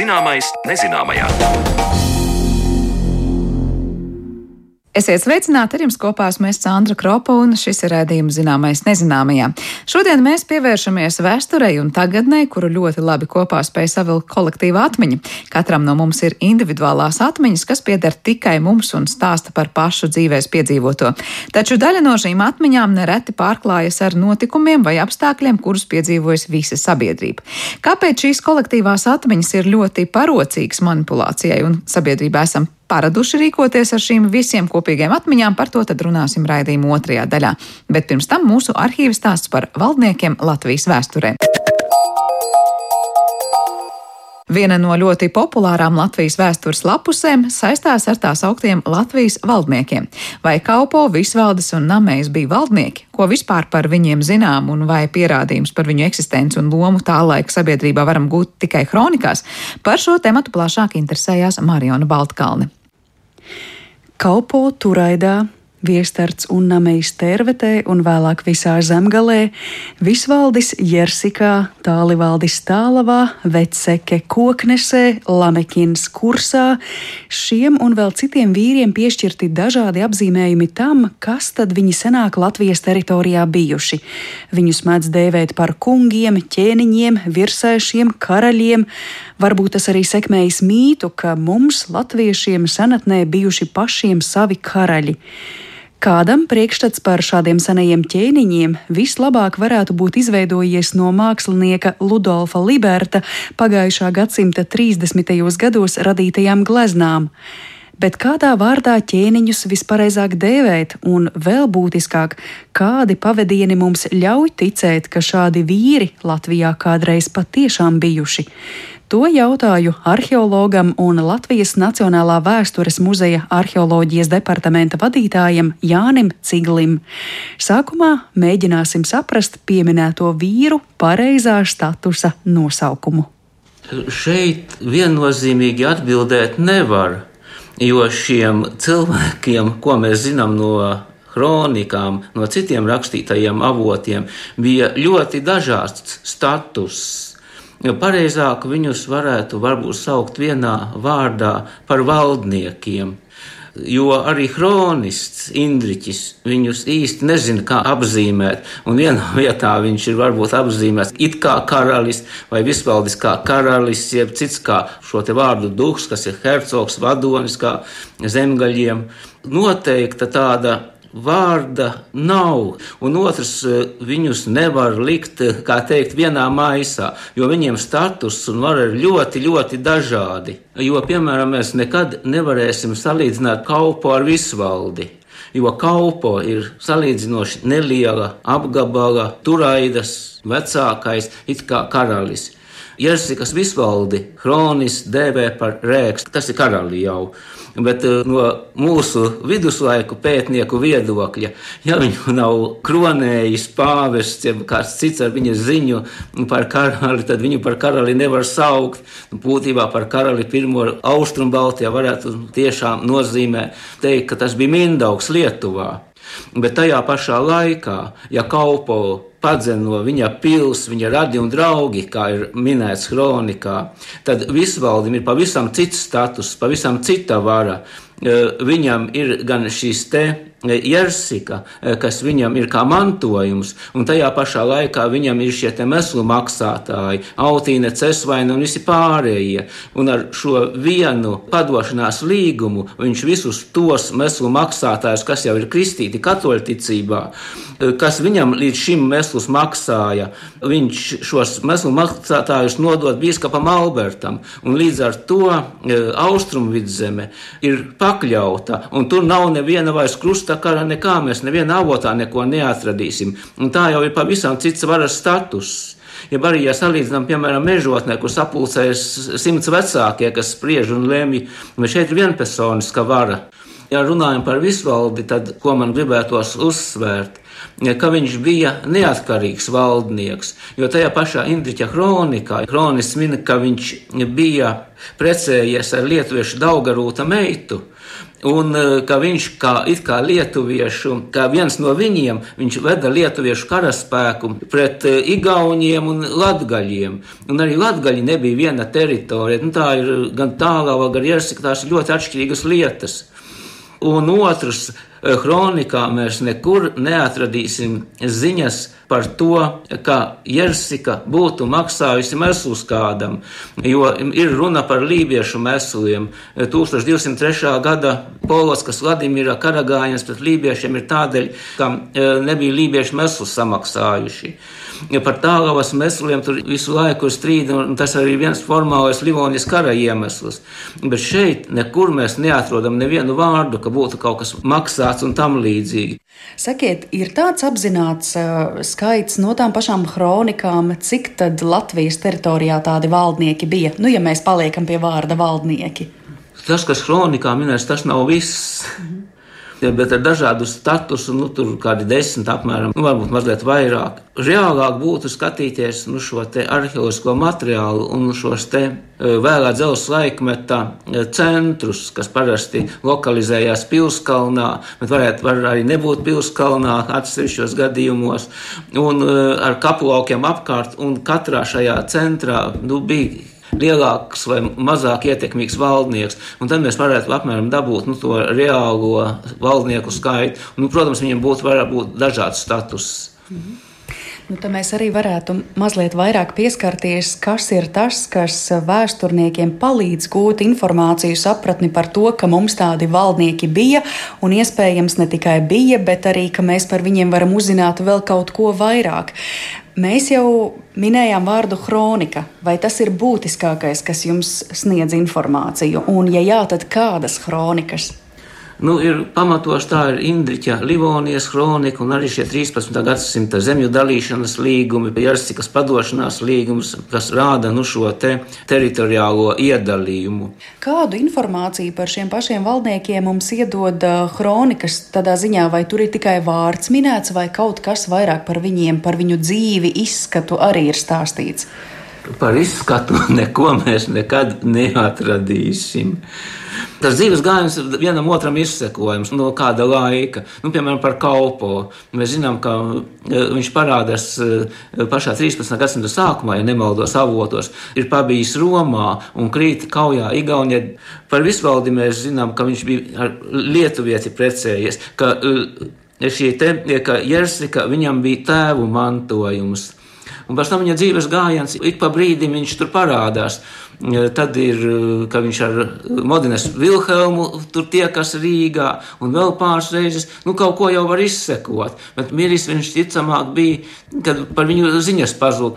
Zināmais nezināmajā. Esiet sveicināti, ar jums kopā esmu Sandra Kropa un šis ir rādījums zināmais nezināmajā. Šodien mēs pievēršamies vēsturei un tagadnei, kuru ļoti labi kopā spēj savilkt kolektīva atmiņa. Katram no mums ir individuālās atmiņas, kas pieder tikai mums un stāsta par pašu dzīvēs piedzīvoto. Taču daļa no šīm atmiņām nereti pārklājas ar notikumiem vai apstākļiem, kurus piedzīvojas visa sabiedrība. Kāpēc šīs kolektīvās atmiņas ir ļoti parocīgas manipulācijai un sabiedrībā esam paraduši rīkoties ar šīm visiem kopīgiem atmiņām, par to tad runāsim raidījuma otrajā daļā. Bet pirms tam mūsu arhīvs stāsts par valdniekiem Latvijas vēsturē. Viena no ļoti populārām Latvijas vēstures lapusēm saistās ar tās augtiem Latvijas valdniekiem. Vai Kaupo, Visvaldes un Namējs bija valdnieki? Ko vispār par viņiem zinām un vai pierādījums par viņu eksistenci un lomu tā laika sabiedrībā varam gūt tikai kronikās? Par šo tematu plašāk interesējās Mariona Baltkalne. Kaupo Turaidā Viestarts un Namejs Tervetē un vēlāk visā zemgalē, Visvaldis Jersikā, Tālivaldis Tālavā, Veceke Koknesē, Lamekins Kursā. Šiem un vēl citiem vīriem piešķirti dažādi apzīmējumi tam, kas tad viņi senāk Latvijas teritorijā bijuši. Viņus mēdz dēvēt par kungiem, ķēniņiem, virsēšiem, karaļiem. Varbūt tas arī sekmējis mītu, ka mums, latviešiem, senatnē bijuši pašiem savi karaļi. Kādam priekšstats par šādiem senajiem ķēniņiem vislabāk varētu būt izveidojies no mākslinieka Ludolfa Liberta pagājušā gadsimta 30. gados radītajām gleznām. Bet kādā vārdā ķēniņus vispareizāk dēvēt, un vēl būtiskāk, kādi pavadieni mums ļauj ticēt, ka šādi vīri Latvijā kādreiz patiešām bijuši? To jautāju arheologam un Latvijas Nacionālā vēstures muzeja arheoloģijas departamenta vadītājam Jānim Ciglim. Sākumā mēģināsim saprast pieminēto vīru pareizā statusa nosaukumu. Šeit viennozīmīgi atbildēt nevar, jo šiem cilvēkiem, ko mēs zinām no kronikām, no citiem rakstītajiem avotiem, bija ļoti dažāds status Jo pareizāk viņus varētu varbūt saukt vienā vārdā par valdniekiem. Jo arī kronists Indriķis viņus īsti nezina, kā apzīmēt. Un vienā vietā viņš ir varbūt apzīmēts it kā karalis vai vispaldis kā karalis, jeb cits kā šo te vārdu duhs, kas ir hercogs, vadonis kā zemgaļiem. Noteikta tāda vārda nav. Un otrs, eh, viņus nevar likt, eh, kā teikt, vienā maisā, jo viņiem status un var ir ļoti, ļoti dažādi. Jo, piemēram, mēs nekad nevarēsim salīdzināt kalpo ar visvaldi. Jo kalpo ir salīdzinoši neliela apgabala, turaidas, vecākais, it kā karalis. Jersikas visvaldi Hronis dēvē par rēkstu, tas ir karali jau bet eh, no mūsu viduslaiku pētnieku viedokļa, ja viņu nav kronējis pāvests, ja kāds cits ar viņa ziņu par karali, tad viņu par karali nevar saukt. Būtībā par karali pirmo austrumu Baltijā varētu tiešām nozīmēt teikt, ka tas bija Mindaugs Lietuvā. Bet tajā pašā laikā, ja kalpo padzen no viņa pils, viņa radi un draugi, kā ir minēts kronikā, tad visvaldim ir pavisam cits status, pavisam cita vara. Viņam ir gan šīs te Jersika, eh, kas viņam ir kā mantojums, un tajā pašā laikā viņam ir šie meslu maksātāji, autīne, cesvaina un visi pārējie. Un ar šo vienu padošanās līgumu viņš visus tos meslu maksātājus, kas jau ir kristīti katoļticībā, eh, kas viņam līdz šim meslus maksāja, viņš šos meslu maksātājus nodod biskupam Albertam, un līdz ar to eh, austrumu vidzeme ir pakļauta, un tur nav neviena vairs krusta tā kā nekā mēs nevienā avotā neko neatradīsim. Un tā jau ir pavisam cits varas status. Ja arī ja salīdzinām, piemēram, mežotnē, kur sapulcējas simts vecākie, kas spriež un lemj, vai šeit ir vienpersoniska vara. Ja runājam par visvaldi, tad ko man gribētos uzsvērt, ka viņš bija neatkarīgs valdnieks. Jo tajā pašā Indriča kronikā kronis min, ka viņš bija precējies ar lietuviešu Daugarūta meitu. Un e, ka viņš kā, kā lietuviešu, kā viens no viņiem, viņš veda lietuviešu karaspēku pret e, igauniem un latgaļiem. Un arī latgaļi nebija viena teritorija. Nu, tā ir gan tālāk, gan jāsaka, tās ļoti atšķirīgas lietas. Un otrs, kronikā e, mēs nekur neatradīsim ziņas par to, ka Jersika būtu maksājusi meslus kādam, jo ir runa par lībiešu mesliem. 1203. gada Poloskas Vladimira karagājiens pret lībiešiem ir tādēļ, ka e, nebija lībiešu meslus samaksājuši. Par tālavas mesliem tur visu laiku ir strīdi, un tas arī viens formālais Livonijas kara iemesls. Bet šeit nekur mēs neatrodam nevienu vārdu, ka būtu kaut kas maksāts un tam līdzīgi. Sakiet, ir tāds apzināts uh, skaits no tām pašām kronikām, cik tad Latvijas teritorijā tādi valdnieki bija? Nu, ja mēs paliekam pie vārda valdnieki. Tas, kas kronikā minēts, tas nav viss. Mm -hmm bet ar dažādu statusu, nu, tur kādi desmit apmēram, nu, varbūt mazliet vairāk. Reālāk būtu skatīties nu, šo arheoloģisko materiālu un šos te e, vēlā dzelzceļa laikmeta e, centrus, kas parasti lokalizējās pilskalnā, bet varētu var arī nebūt pilskalnā atsevišķos gadījumos, un e, ar kaplaukiem apkārt, un katrā šajā centrā nu, bija lielāks vai mazāk ietekmīgs valdnieks. Un tad mēs varētu apmēram dabūt nu, to reālo valdnieku skaitu. Un, nu, protams, viņiem būtu būt dažāds status. Mhm. Nu, mēs arī varētu mazliet vairāk pieskarties, kas ir tas, kas vēsturniekiem palīdz gūt informāciju, sapratni par to, ka mums tādi valdnieki bija, un iespējams ne tikai bija, bet arī, ka mēs par viņiem varam uzzināt vēl kaut ko vairāk. Mēs jau minējām vārdu kronika. Vai tas ir būtiskākais, kas jums sniedz informāciju? Un, ja jā, tad kādas kronikas? Nu, ir pamatoši tā ir Indriča Livonijas kronika un arī šie 13. gadsimta zemju dalīšanas līgumi, Jarsikas padošanās līgums, kas rāda nu, šo te teritoriālo iedalījumu. Kādu informāciju par šiem pašiem valdniekiem mums iedod kronikas tādā ziņā, vai tur ir tikai vārds minēts, vai kaut kas vairāk par viņiem, par viņu dzīvi, izskatu arī ir stāstīts? Par izskatu neko mēs nekad neatradīsim. Tas dzīves gājiens vienam otram izsekojams no kāda laika. Nu, piemēram, par kalpo. Mēs zinām, ka e, viņš parādās e, pašā 13. gadsimta sākumā, ja nemaldos avotos, ir pabijis Romā un krīt kaujā Igaunijā. Par visvaldi mēs zinām, ka viņš bija ar lietuvieti precējies, ka e, šī te, ka Jersika viņam bija tēvu mantojums. Un pēc tam viņa dzīves gājiens ik pa brīdim viņš tur parādās. Tad ir, ka viņš ar Modines Vilhelmu tur tiekas Rīgā un vēl pāris reizes, nu kaut ko jau var izsekot. Bet miris viņš ticamāk bija, kad par viņu ziņas pazuda,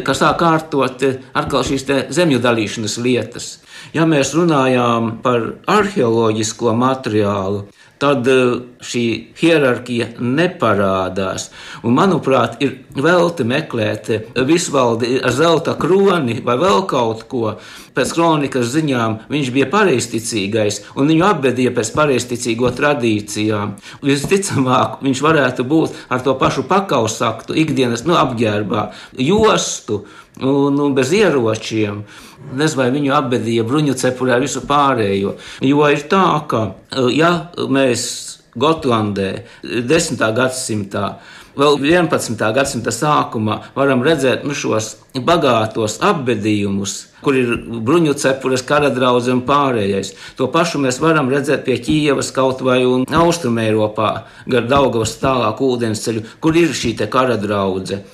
ka sāk kārtot atkal šīs zemju dalīšanas lietas. Ja mēs runājām par arheoloģisko materiālu, tad eh, šī hierarhija neparādās. Un, manuprāt, ir velti meklēt eh, visvaldi ar zelta kroni vai vēl kaut ko. Pēc kronikas ziņām viņš bija pareizticīgais, un viņu apbedīja pēc pareizticīgo tradīcijām. Visticamāk, viņš varētu būt ar to pašu pakausaktu, ikdienas nu, apģērbā, jostu un, un bez ieročiem. Nezinu, vai viņu apbedīja bruņu cepurē ar visu pārējo. Jo ir tā, ka ja mēs Gotlandē 10. gadsimtā vēl 11. gadsimta sākumā varam redzēt nu, šos bagātos apbedījumus, kur ir bruņu cepures, kara draugs un pārējais. To pašu mēs varam redzēt pie Ķīvas kaut vai Austrumē, Eiropā, gar Daugavas tālāk ūdensceļu, kur ir šī kara draudzene.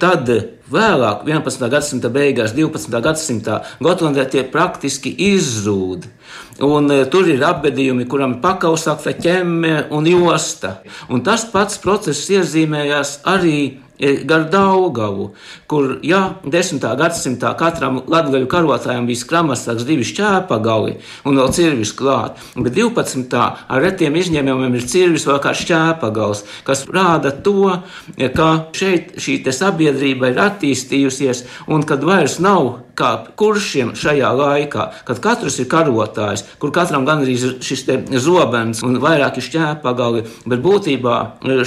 Tad vēlāk, 11. gadsimta beigās, 12. gadsimtā, Gotlandē tie praktiski izzūd. Un, e, tur ir apbedījumi, kuram ir pakausakta ķemme un josta. Un tas pats process iezīmējās arī gar Daugavu, kur, ja 10. gadsimtā katram latgaļu karotājam bija skramastāks divi šķēpagali un vēl cirvis klāt, bet 12. ar retiem izņēmumiem ir cirvis vēl kā šķēpagals, kas rāda to, ka šeit šī sabiedrība ir attīstījusies un kad vairs nav kā kuršiem šajā laikā, kad katrs ir karotājs, kur katram gandrīz ir šis zobens un vairāki šķēpagali, bet būtībā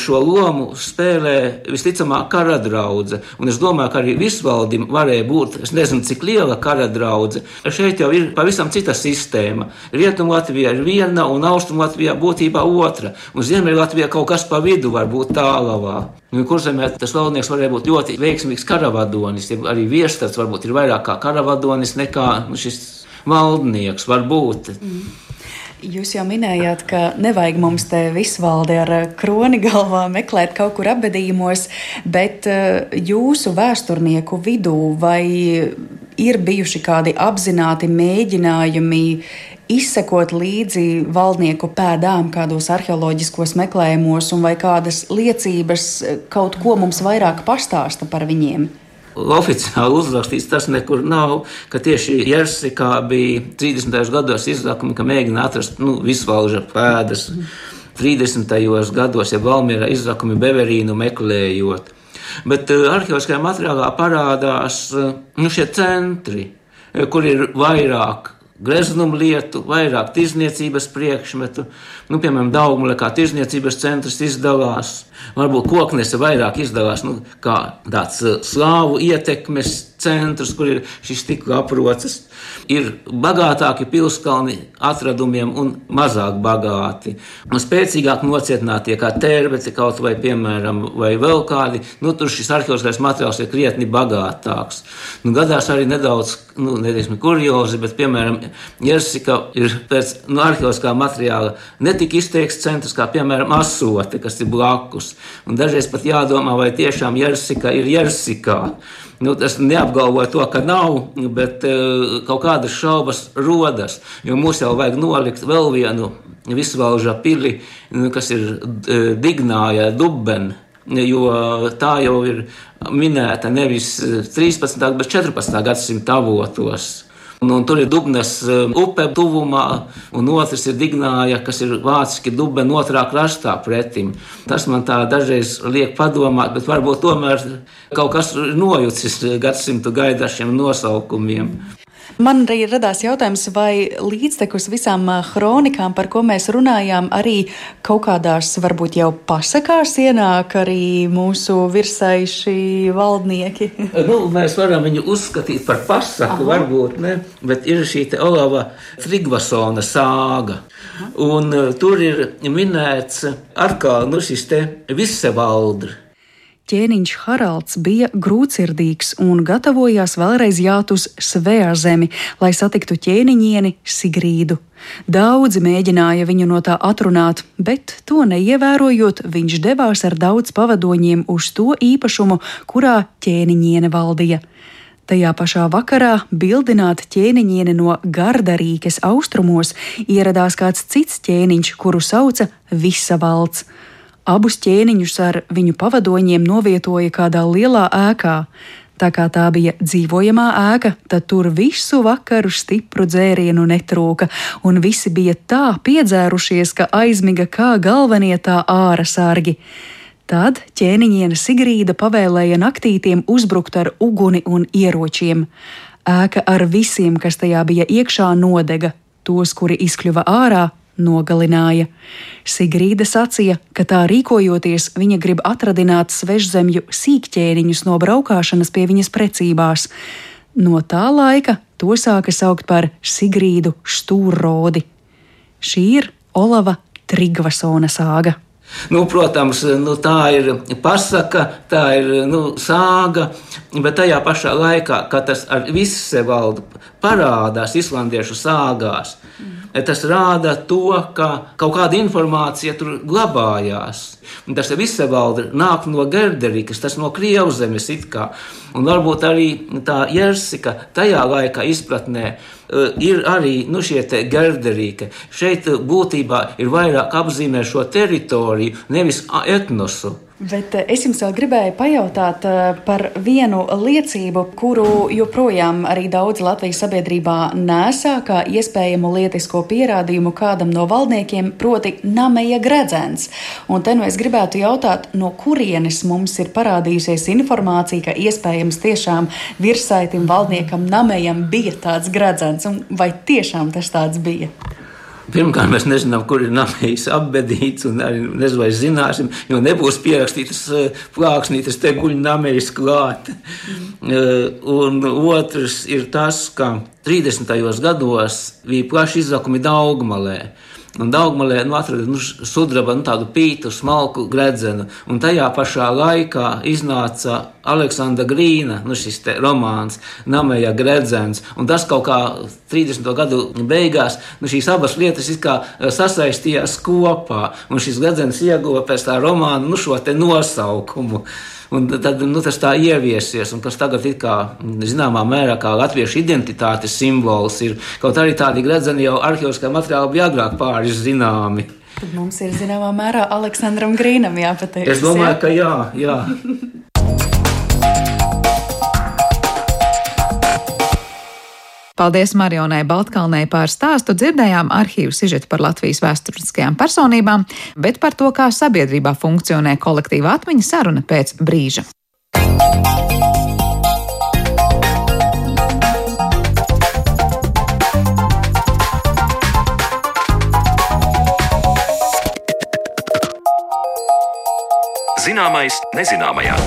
šo lomu spēlē visticamāk kara draudze. Un es domāju, ka arī visvaldim varēja būt, es nezinu, cik liela kara draudze. Šeit jau ir pavisam cita sistēma. Rietumu Latvijā ir viena un austrumu Latvijā būtībā otra. Un Ziemeļ Latvijā kaut kas pa vidu var būt tālavā. Nu, Kurzemē tas valdnieks varēja būt ļoti veiksmīgs karavadonis. Ja arī viestats varbūt ir vairāk kā karavadonis nekā nu, šis valdnieks var būt. Mm. Jūs jau minējāt, ka nevajag mums te visvaldi ar kroni galvā meklēt kaut kur apbedījumos, bet eh, jūsu vēsturnieku vidū vai ir bijuši kādi apzināti mēģinājumi izsekot līdzi valdnieku pēdām kādos arheoloģiskos meklējumos, un vai kādas liecības kaut ko mums vairāk pastāsta par viņiem? Oficiāli uzrakstīts tas nekur nav, ka tieši Jersikā bija 30. gados izdevumi, ka mēģina atrast nu, visvalža pēdas. 30. gados, ja Valmīra izdevumi Beverīnu meklējot. Bet uh, arheoloģiskajā materiālā parādās uh, nu, šie centri, kur ir vairāk greznuma lietu, vairāk tirzniecības priekšmetu. Nu, piemēram, Daugmule kā tirzniecības centrs izdalās, varbūt koknese vairāk izdalās nu, kā tāds uh, slāvu ietekmes centrs, kur ir šis tikko aprocis. Ir bagātāki pilskalni atradumiem un mazāk bagāti. Un spēcīgāk nocietinātie kā tērbeci kaut vai, piemēram, vai vēl kādi, nu, tur šis arheoloģiskais materiāls ir krietni bagātāks. Nu, gadās arī nedaudz, nu, nedēļas kuriozi, bet, piemēram, Jersika ir pēc nu, arheoloģiskā materiāla netik izteikts centrs kā, piemēram, asote, kas ir blakus. Un dažreiz pat jādomā, vai tiešām Jersika ir Jersikā. Nu, es neapgalvoju to, ka nav, bet uh, kaut kādas šaubas rodas. Jo mums jau vajag nolikt vēl vienu visvalža pili, nu, kas ir uh, Dignāja Dubena. Jo tā jau ir minēta nevis 13. bet 14. gadsimta avotos. Un, un tur ir Dubnas um, upe tuvumā, un otrs ir Dignāja, kas ir vāciski Dubna otrā krastā pretim. Tas man tā dažreiz liek padomāt, bet varbūt tomēr kaut kas nojucis gadsimtu gaidašiem nosaukumiem. Man arī radās jautājums, vai līdztekus visām kronikām, par ko mēs runājām, arī kaut kādās varbūt jau pasakās ienāk arī mūsu virsaiši valdnieki. nu, mēs varam viņu uzskatīt par pasaku, Aha. varbūt ne, bet ir šī Olava Trigvasona sāga. Aha. Un uh, tur ir minēts atkal nu, šis te visevaldrs ķēniņš Haralds bija grūtsirdīgs un gatavojās vēlreiz jāt uz Svērzemi, lai satiktu ķēniņieni Sigrīdu. Daudzi mēģināja viņu no tā atrunāt, bet to neievērojot, viņš devās ar daudz pavadoņiem uz to īpašumu, kurā ķēniņiene valdīja. Tajā pašā vakarā, bildināta ķēniņiene no Gardarīkas austrumos, ieradās kāds cits ķēniņš, kuru sauca Visa valsts. Abus ķēniņus ar viņu pavadoņiem novietoja kādā lielā ēkā. Tā kā tā bija dzīvojamā ēka, tad tur visu vakaru stipru dzērienu netrūka, un visi bija tā piedzērušies, ka aizmiga kā galvenie tā ārā sargi. Tad ķēniņiene Sigrīda pavēlēja naktītiem uzbrukt ar uguni un ieročiem. Ēka ar visiem, kas tajā bija iekšā, nodega. Tos, kuri izkļuva ārā, nogalināja. Sigrīda sacīja, ka tā rīkojoties, viņa grib atradināt svežzemju sīkķēniņus no braukšanas pie viņas precībās. No tā laika to sāka saukt par Sigrīdu Stūrrodi. Šī ir Olava Trigvasona sāga. Nu, protams, nu, tā ir pasaka, tā ir nu, sāga, bet tajā pašā laikā, kad tas ar visu valdu parādās islandiešu sāgās, mm tas rāda to, ka kaut kāda informācija tur glabājās. Un tas viss valda nāk no Gerderikas, tas no Krievzemes it kā. Un varbūt arī tā Jersika tajā laikā izpratnē ir arī nu, šie gerderīki. Šeit būtībā ir vairāk apzīmē šo teritoriju, nevis etnosu. Bet eh, es jums vēl gribēju pajautāt eh, par vienu liecību, kuru joprojām arī daudz Latvijas sabiedrībā nesā kā iespējamu lietisko pierādījumu kādam no valdniekiem, proti nameja gredzens. Un te nu es gribētu jautāt, no kurienes mums ir parādījusies informācija, ka iespējams tiešām virsaitim valdniekam namejam bija tāds gredzens, un vai tiešām tas tāds bija? Pirmkārt, mēs nezinām, kur ir namējis apbedīts, un arī nezinu, vai zināsim, jo nebūs pierakstītas eh, plāksnītes, te guļ namējis klāt. Mm. Un otrs ir tas, ka 30. gados bija plaši izaukumi Daugmalē. Un Daugmalē nu, atrada nu, sudraba, nu, tādu pītu, smalku gredzenu. Un tajā pašā laikā iznāca Aleksandra Grīna, nu, šis romāns, Nameja gredzens. Un tas kaut kā 30. gadu beigās, nu, šīs abas lietas sasaistījās kopā. Un šis gredzens ieguva pēc tā romāna nu, šo nosaukumu. Un tad nu, tas tā ieviesies, un kas tagad ir kā, zināmā mērā kā latviešu identitātes simbols, ir kaut arī tādi gredzeni jau arheoloģiskā materiāla bija agrāk pāris zināmi. Tad mums ir zināmā mērā Aleksandram Grīnam jāpateic. Es domāju, jā? ka jā. jā. Paldies Marionai Baltkalnei par stāstu. Dzirdējām arhīvu sižetu par Latvijas vēsturiskajām personībām, bet par to, kā sabiedrībā funkcionē kolektīva atmiņa saruna pēc brīža. Zināmais nezināmajā.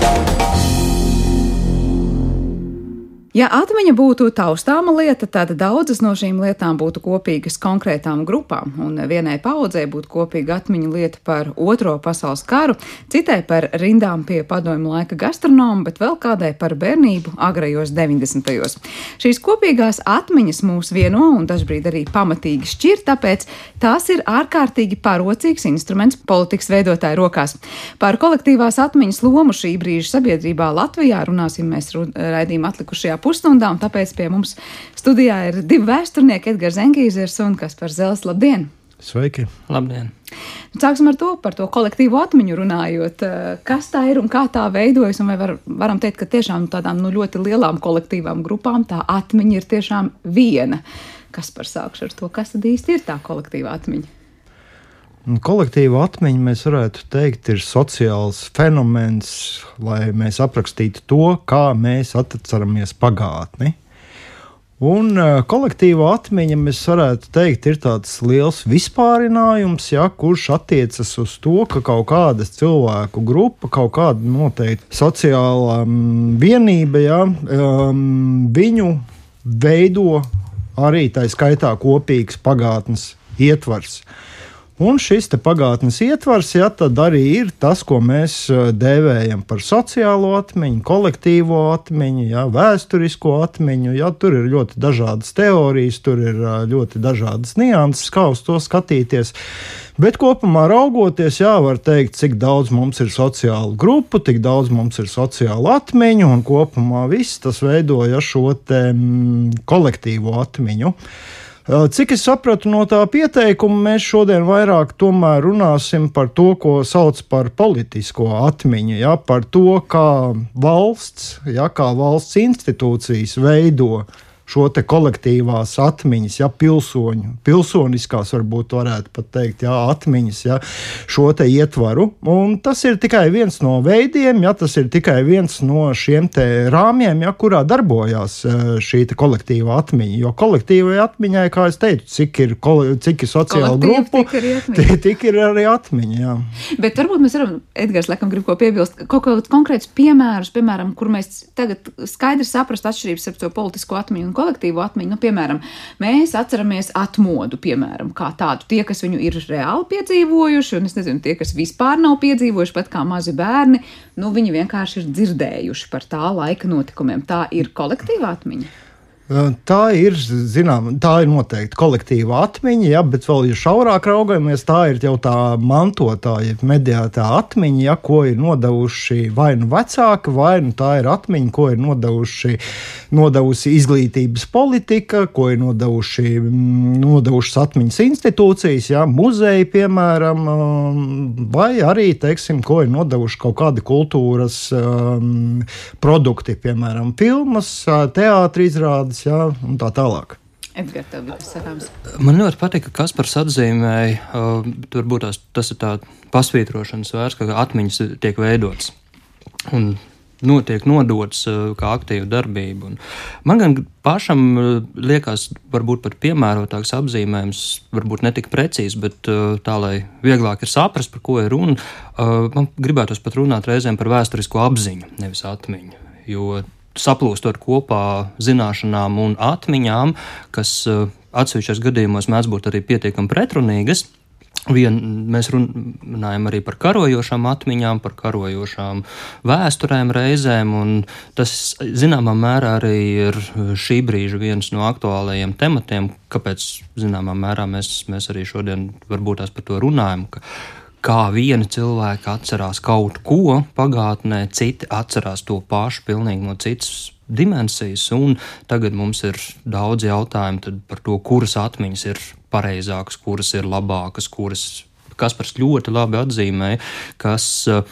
Ja atmiņa būtu taustāma lieta, tad daudzas no šīm lietām būtu kopīgas konkrētām grupām, un vienai paudzei būtu kopīga atmiņa lieta par Otro pasaules karu, citai par rindām pie padomju laika gastronomu, bet vēl kādai par bērnību agrajos 90. gados. Šīs kopīgās atmiņas mūs vieno un dažbrīd arī pamatīgi šķir, tāpēc tās ir ārkārtīgi parocīgs instruments politikas veidotāju rokās. Par kolektīvās atmiņas lomu šī brīža sabiedrībā Latvijā runāsim mēs raidījuma atlikušajā pusstundā, un tāpēc pie mums studijā ir divi vēsturnieki, Edgars Zengīzers un Kaspars Zels. Labdien! Sveiki! Labdien! Sāksim ar to, par to kolektīvo atmiņu runājot. Kas tā ir un kā tā veidojas? Vai var, varam teikt, ka tiešām tādām nu, ļoti lielām kolektīvām grupām tā atmiņa ir tiešām viena. Kas par sākšu ar to, kas tad īsti ir tā kolektīvā atmiņa? Kolektīva atmiņa, mēs varētu teikt, ir sociāls fenomens, lai mēs aprakstītu to, kā mēs atceramies pagātni. Un uh, kolektīva atmiņa, mēs varētu teikt, ir tāds liels vispārinājums, ja, kurš attiecas uz to, ka kaut kāda cilvēku grupa, kaut kāda noteikta sociāla um, vienība, ja, um, viņu veido arī tā skaitā kopīgs pagātnes ietvars. Uh, Un šis pagātnes ietvars ja, arī ir tas, ko mēs eh, dēvējam par sociālo atmiņu, kolektīvo atmiņu, ja, vēsturisko atmiņu. Ja, tur ir ļoti dažādas teorijas, tur ir eh, ļoti dažādas nianses, kā uz to skatīties. Bet kopumā raugoties, jā, var teikt, cik daudz mums ir sociālu grupu, cik daudz mums ir sociālu atmiņu, un kopumā viss tas veidoja šo te, mm, kolektīvo atmiņu. Uh, Cik es sapratu no tā pieteikuma, mēs šodien vairāk runāsim par to, ko sauc par politisko atmiņu, ja, par to, kā valsts, ja, kā valsts institūcijas veido šo kolektīvās atmiņas, ja pilsoņu, pilsoniskās varbūt varētu pat teikt, ja atmiņas, ja šo te ietvaru. Un tas ir tikai viens no veidiem, ja tas ir tikai viens no šiem te rāmjiem, ja kurā darbojās e, šī kolektīva atmiņa. Jo kolektīvai atmiņai, kā es teicu, cik ir, cik ir sociāla grupa, tik, tik ir arī atmiņa. Jā. Bet varbūt mēs varam, Edgars, laikam, grib ko piebilst, kaut kādus konkrētus piemērus, piemēram, kur mēs tagad skaidri saprast atšķirības starp to politisko atmiņu un kolektīvo atmiņu. Nu, piemēram, mēs atceramies atmodu, piemēram, kā tādu. Tie, kas viņu ir reāli piedzīvojuši, un es nezinu, tie, kas vispār nav piedzīvojuši, pat kā mazi bērni, nu, viņi vienkārši ir dzirdējuši par tā laika notikumiem. Tā ir kolektīva atmiņa. Tā ir, zinām, tā ir noteikti kolektīva atmiņa, ja, bet vēl ja šaurāk raugamies, tā ir jau tā mantotāja, mediātā atmiņa, ja, ko ir nodevuši vai nu vecāki, vai nu tā ir atmiņa, ko ir nodevuši, nodevusi izglītības politika, ko ir nodevuši, nodevušas atmiņas institūcijas, ja, muzeji, piemēram, vai arī, teiksim, ko ir nodevuši kaut kādi kultūras um, produkti, piemēram, filmas, teātris izrādes izrādes, jā, un tā tālāk. Sakāms? Man ļoti patīk, ka Kaspars atzīmēja, uh, turbūt tās, tas ir tā pasvītrošanas vērts, ka atmiņas tiek veidotas. Un notiek nodots uh, kā aktīva darbība. Un man gan pašam uh, liekas, varbūt pat piemērotāks apzīmējums, varbūt ne tik precīzi, bet uh, tā, lai vieglāk ir saprast, par ko ir runa, man gribētos pat runāt reizēm par vēsturisko apziņu, nevis atmiņu. Jo saplūstot kopā zināšanām un atmiņām, kas eh, atsevišķos gadījumos mēdz būt arī pietiekami pretrunīgas. Vien, mēs runājam arī par karojošām atmiņām, par karojošām vēsturēm reizēm, un tas zināmā mērā arī ir šī brīža viens no aktuālajiem tematiem, kāpēc zināmā mērā mēs, mēs arī šodien varbūt tās par to runājam. Ka, kā viena cilvēka atcerās kaut ko pagātnē, citi atcerās to pašu pilnīgi no citas dimensijas. Tagad mums ir daudz jautājumu par to, kuras atmiņas ir pareizākas, kuras ir labākas, kuras. Kaspars ļoti labi atzīmēja, kas uh,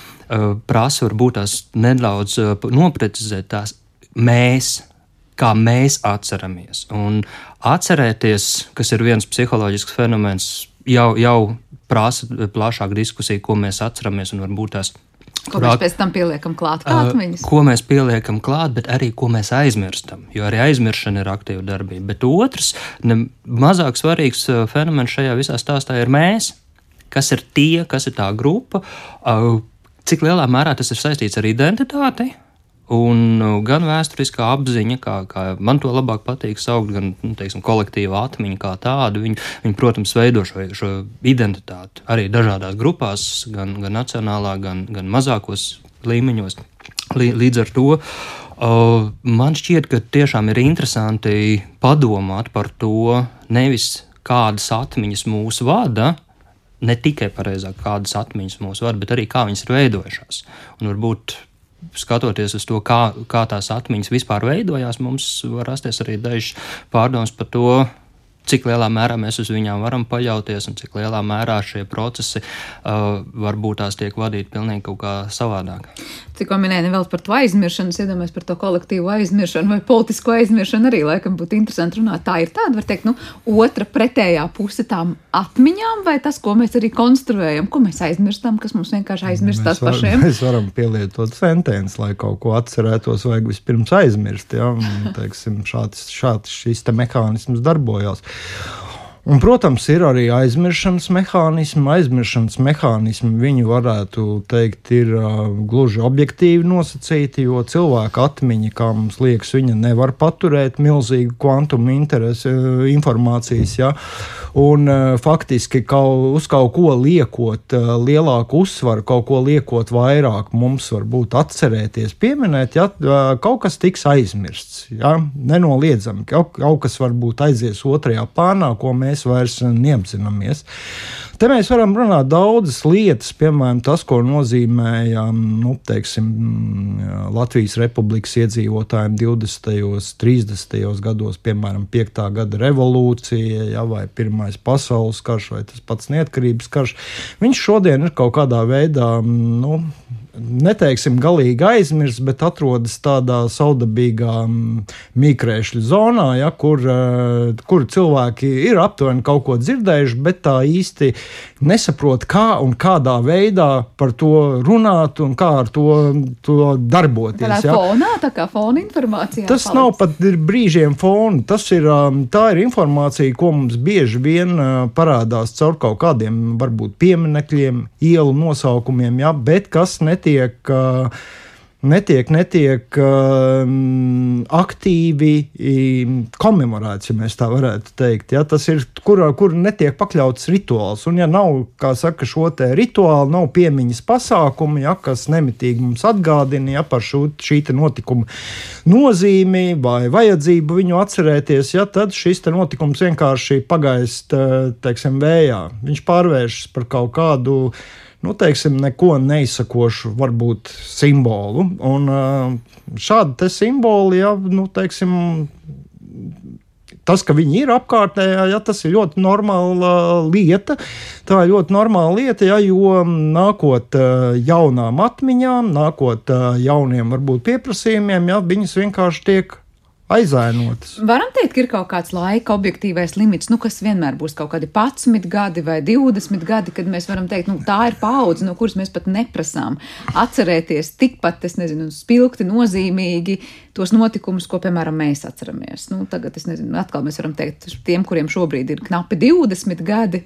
prasa varbūt tās nedaudz uh, noprecizēt tās mēs, kā mēs atceramies. Un atcerēties, kas ir viens psiholoģisks fenomens, jau, jau prasa plašāku diskusiju, ko mēs atceramies un varbūt tās. Ko mēs pēc tam pieliekam klāt, kā atmiņas? Ko mēs pieliekam klāt, bet arī ko mēs aizmirstam. Jo arī aizmiršana ir aktīva darbība. Bet otrs, ne mazāk svarīgs fenomens šajā visā stāstā ir mēs. Kas ir tie, kas ir tā grupa, cik lielā mērā tas ir saistīts ar identitāti, Un nu, gan vēsturiskā apziņa, kā, kā man to labāk patīk saukt, gan nu, teiksim, kolektīva atmiņa kā tāda, viņi, viņi protams, veido šo, šo identitāti arī dažādās grupās, gan, gan nacionālā, gan, gan mazākos līmeņos. Līdz ar to uh, man šķiet, ka tiešām ir interesanti padomāt par to, nevis kādas atmiņas mūs vada, ne tikai pareizāk kādas atmiņas mūs vada, bet arī kā viņas ir veidojušās. Un varbūt skatoties uz to, kā, kā tās atmiņas vispār veidojās, mums var rasties arī dažs pārdoms par to, cik lielā mērā mēs uz viņām varam paļauties un cik lielā mērā šie procesi uh, varbūt tās tiek vadīti pilnīgi kaut kā savādāk. Tikko minēja vēl par to aizmiršanu, iedomājos par to kolektīvu aizmiršanu vai politisko aizmiršanu arī laikam būtu interesanti runāt. Tā ir tāda, var teikt, nu, otra pretējā puse tām atmiņām vai tas, ko mēs arī konstruējam, ko mēs aizmirstam, kas mums vienkārši aizmirstās var, pašiem. Mēs varam pielietot sentenci, lai kaut ko atcerētos, vajag vispirms aizmirst. Ja? Un, teiksim, šāds, šāds šis te mehānisms darbojās. Un, protams, ir arī aizmirstības mehānismi. Aizmirstības mehānismi viņu varētu teikt, ir uh, gluži objektīvi nosacīti, jo cilvēka atmiņa, kā mums liekas, viņa nevar paturēt milzīgu kvantumu interesi, uh, informācijas. Ja? Un, uh, faktiski kaut, uz kaut ko liekot uh, lielāku uzsvaru, kaut ko liekot vairāk, mums varbūt atcerēties, pieminēt, ja uh, kaut kas tiks aizmirsts. Ja? Nenoliedzami, kaut, kaut kas varbūt aizies otrajā plānā, ko mēs mēs vairs neapzināmies. Te mēs varam runāt daudzas lietas, piemēram, tas, ko nozīmēja nu, teiksim, Latvijas republikas iedzīvotājiem 20. un 30. gados, piemēram, 5. gada revolūcija, ja, vai Pirmais pasaules karš, vai tas pats neatkarības karš. Viņš šodien ir kaut kādā veidā nu, neteiksim, galīgi aizmirsts, bet atrodas tādā saudabīgā mīkrēšļu zonā, ja, kur, eh, kur cilvēki ir aptuveni kaut ko dzirdējuši, bet tā īsti nesaprot, kā un kādā veidā par to runāt un kā ar to, to darboties. Tā ja. fonā, tā kā fona informācija. Tas paliks. nav pat brīžiem fona. Tas ir, um, tā ir informācija, ko mums bieži vien uh, parādās caur kaut kādiem, varbūt, pieminekļiem, ielu nosaukumiem, ja, bet kas netiek. Uh, netiek, netiek um, aktīvi um, komemorēts, ja tā varētu teikt. Ja? Tas ir, kur, kur netiek pakļauts rituāls. Un, ja nav, kā saka, šo te rituālu, nav piemiņas pasākumu, ja, kas nemitīgi mums atgādina ja, par šo, šī notikuma nozīmi vai vajadzību viņu atcerēties, ja, tad šis notikums vienkārši pagaist, teiksim, vējā. Viņš pārvēršas par kaut kādu nu, teiksim, neko neizsakošu, varbūt simbolu. Un šādi simboli, ja, nu, teiksim, tas, ka viņi ir apkārtējā, ja, tas ir ļoti normāla lieta. Tā ir ļoti normāla lieta, ja, jo nākot jaunām atmiņām, nākot jauniem varbūt pieprasījumiem, ja, viņas vienkārši tiek aizēnotas. Varam teikt, ka ir kaut kāds laika objektīvais limits, nu, kas vienmēr būs kaut kādi 11 gadi vai 20 gadi, kad mēs varam teikt, nu, tā ir paudze, no kuras mēs pat neprasām atcerēties tikpat, es nezinu, spilgti, nozīmīgi tos notikumus, ko, piemēram, mēs atceramies. Nu, tagad, es nezinu, atkal mēs varam teikt tiem, kuriem šobrīd ir knapi 20 gadi.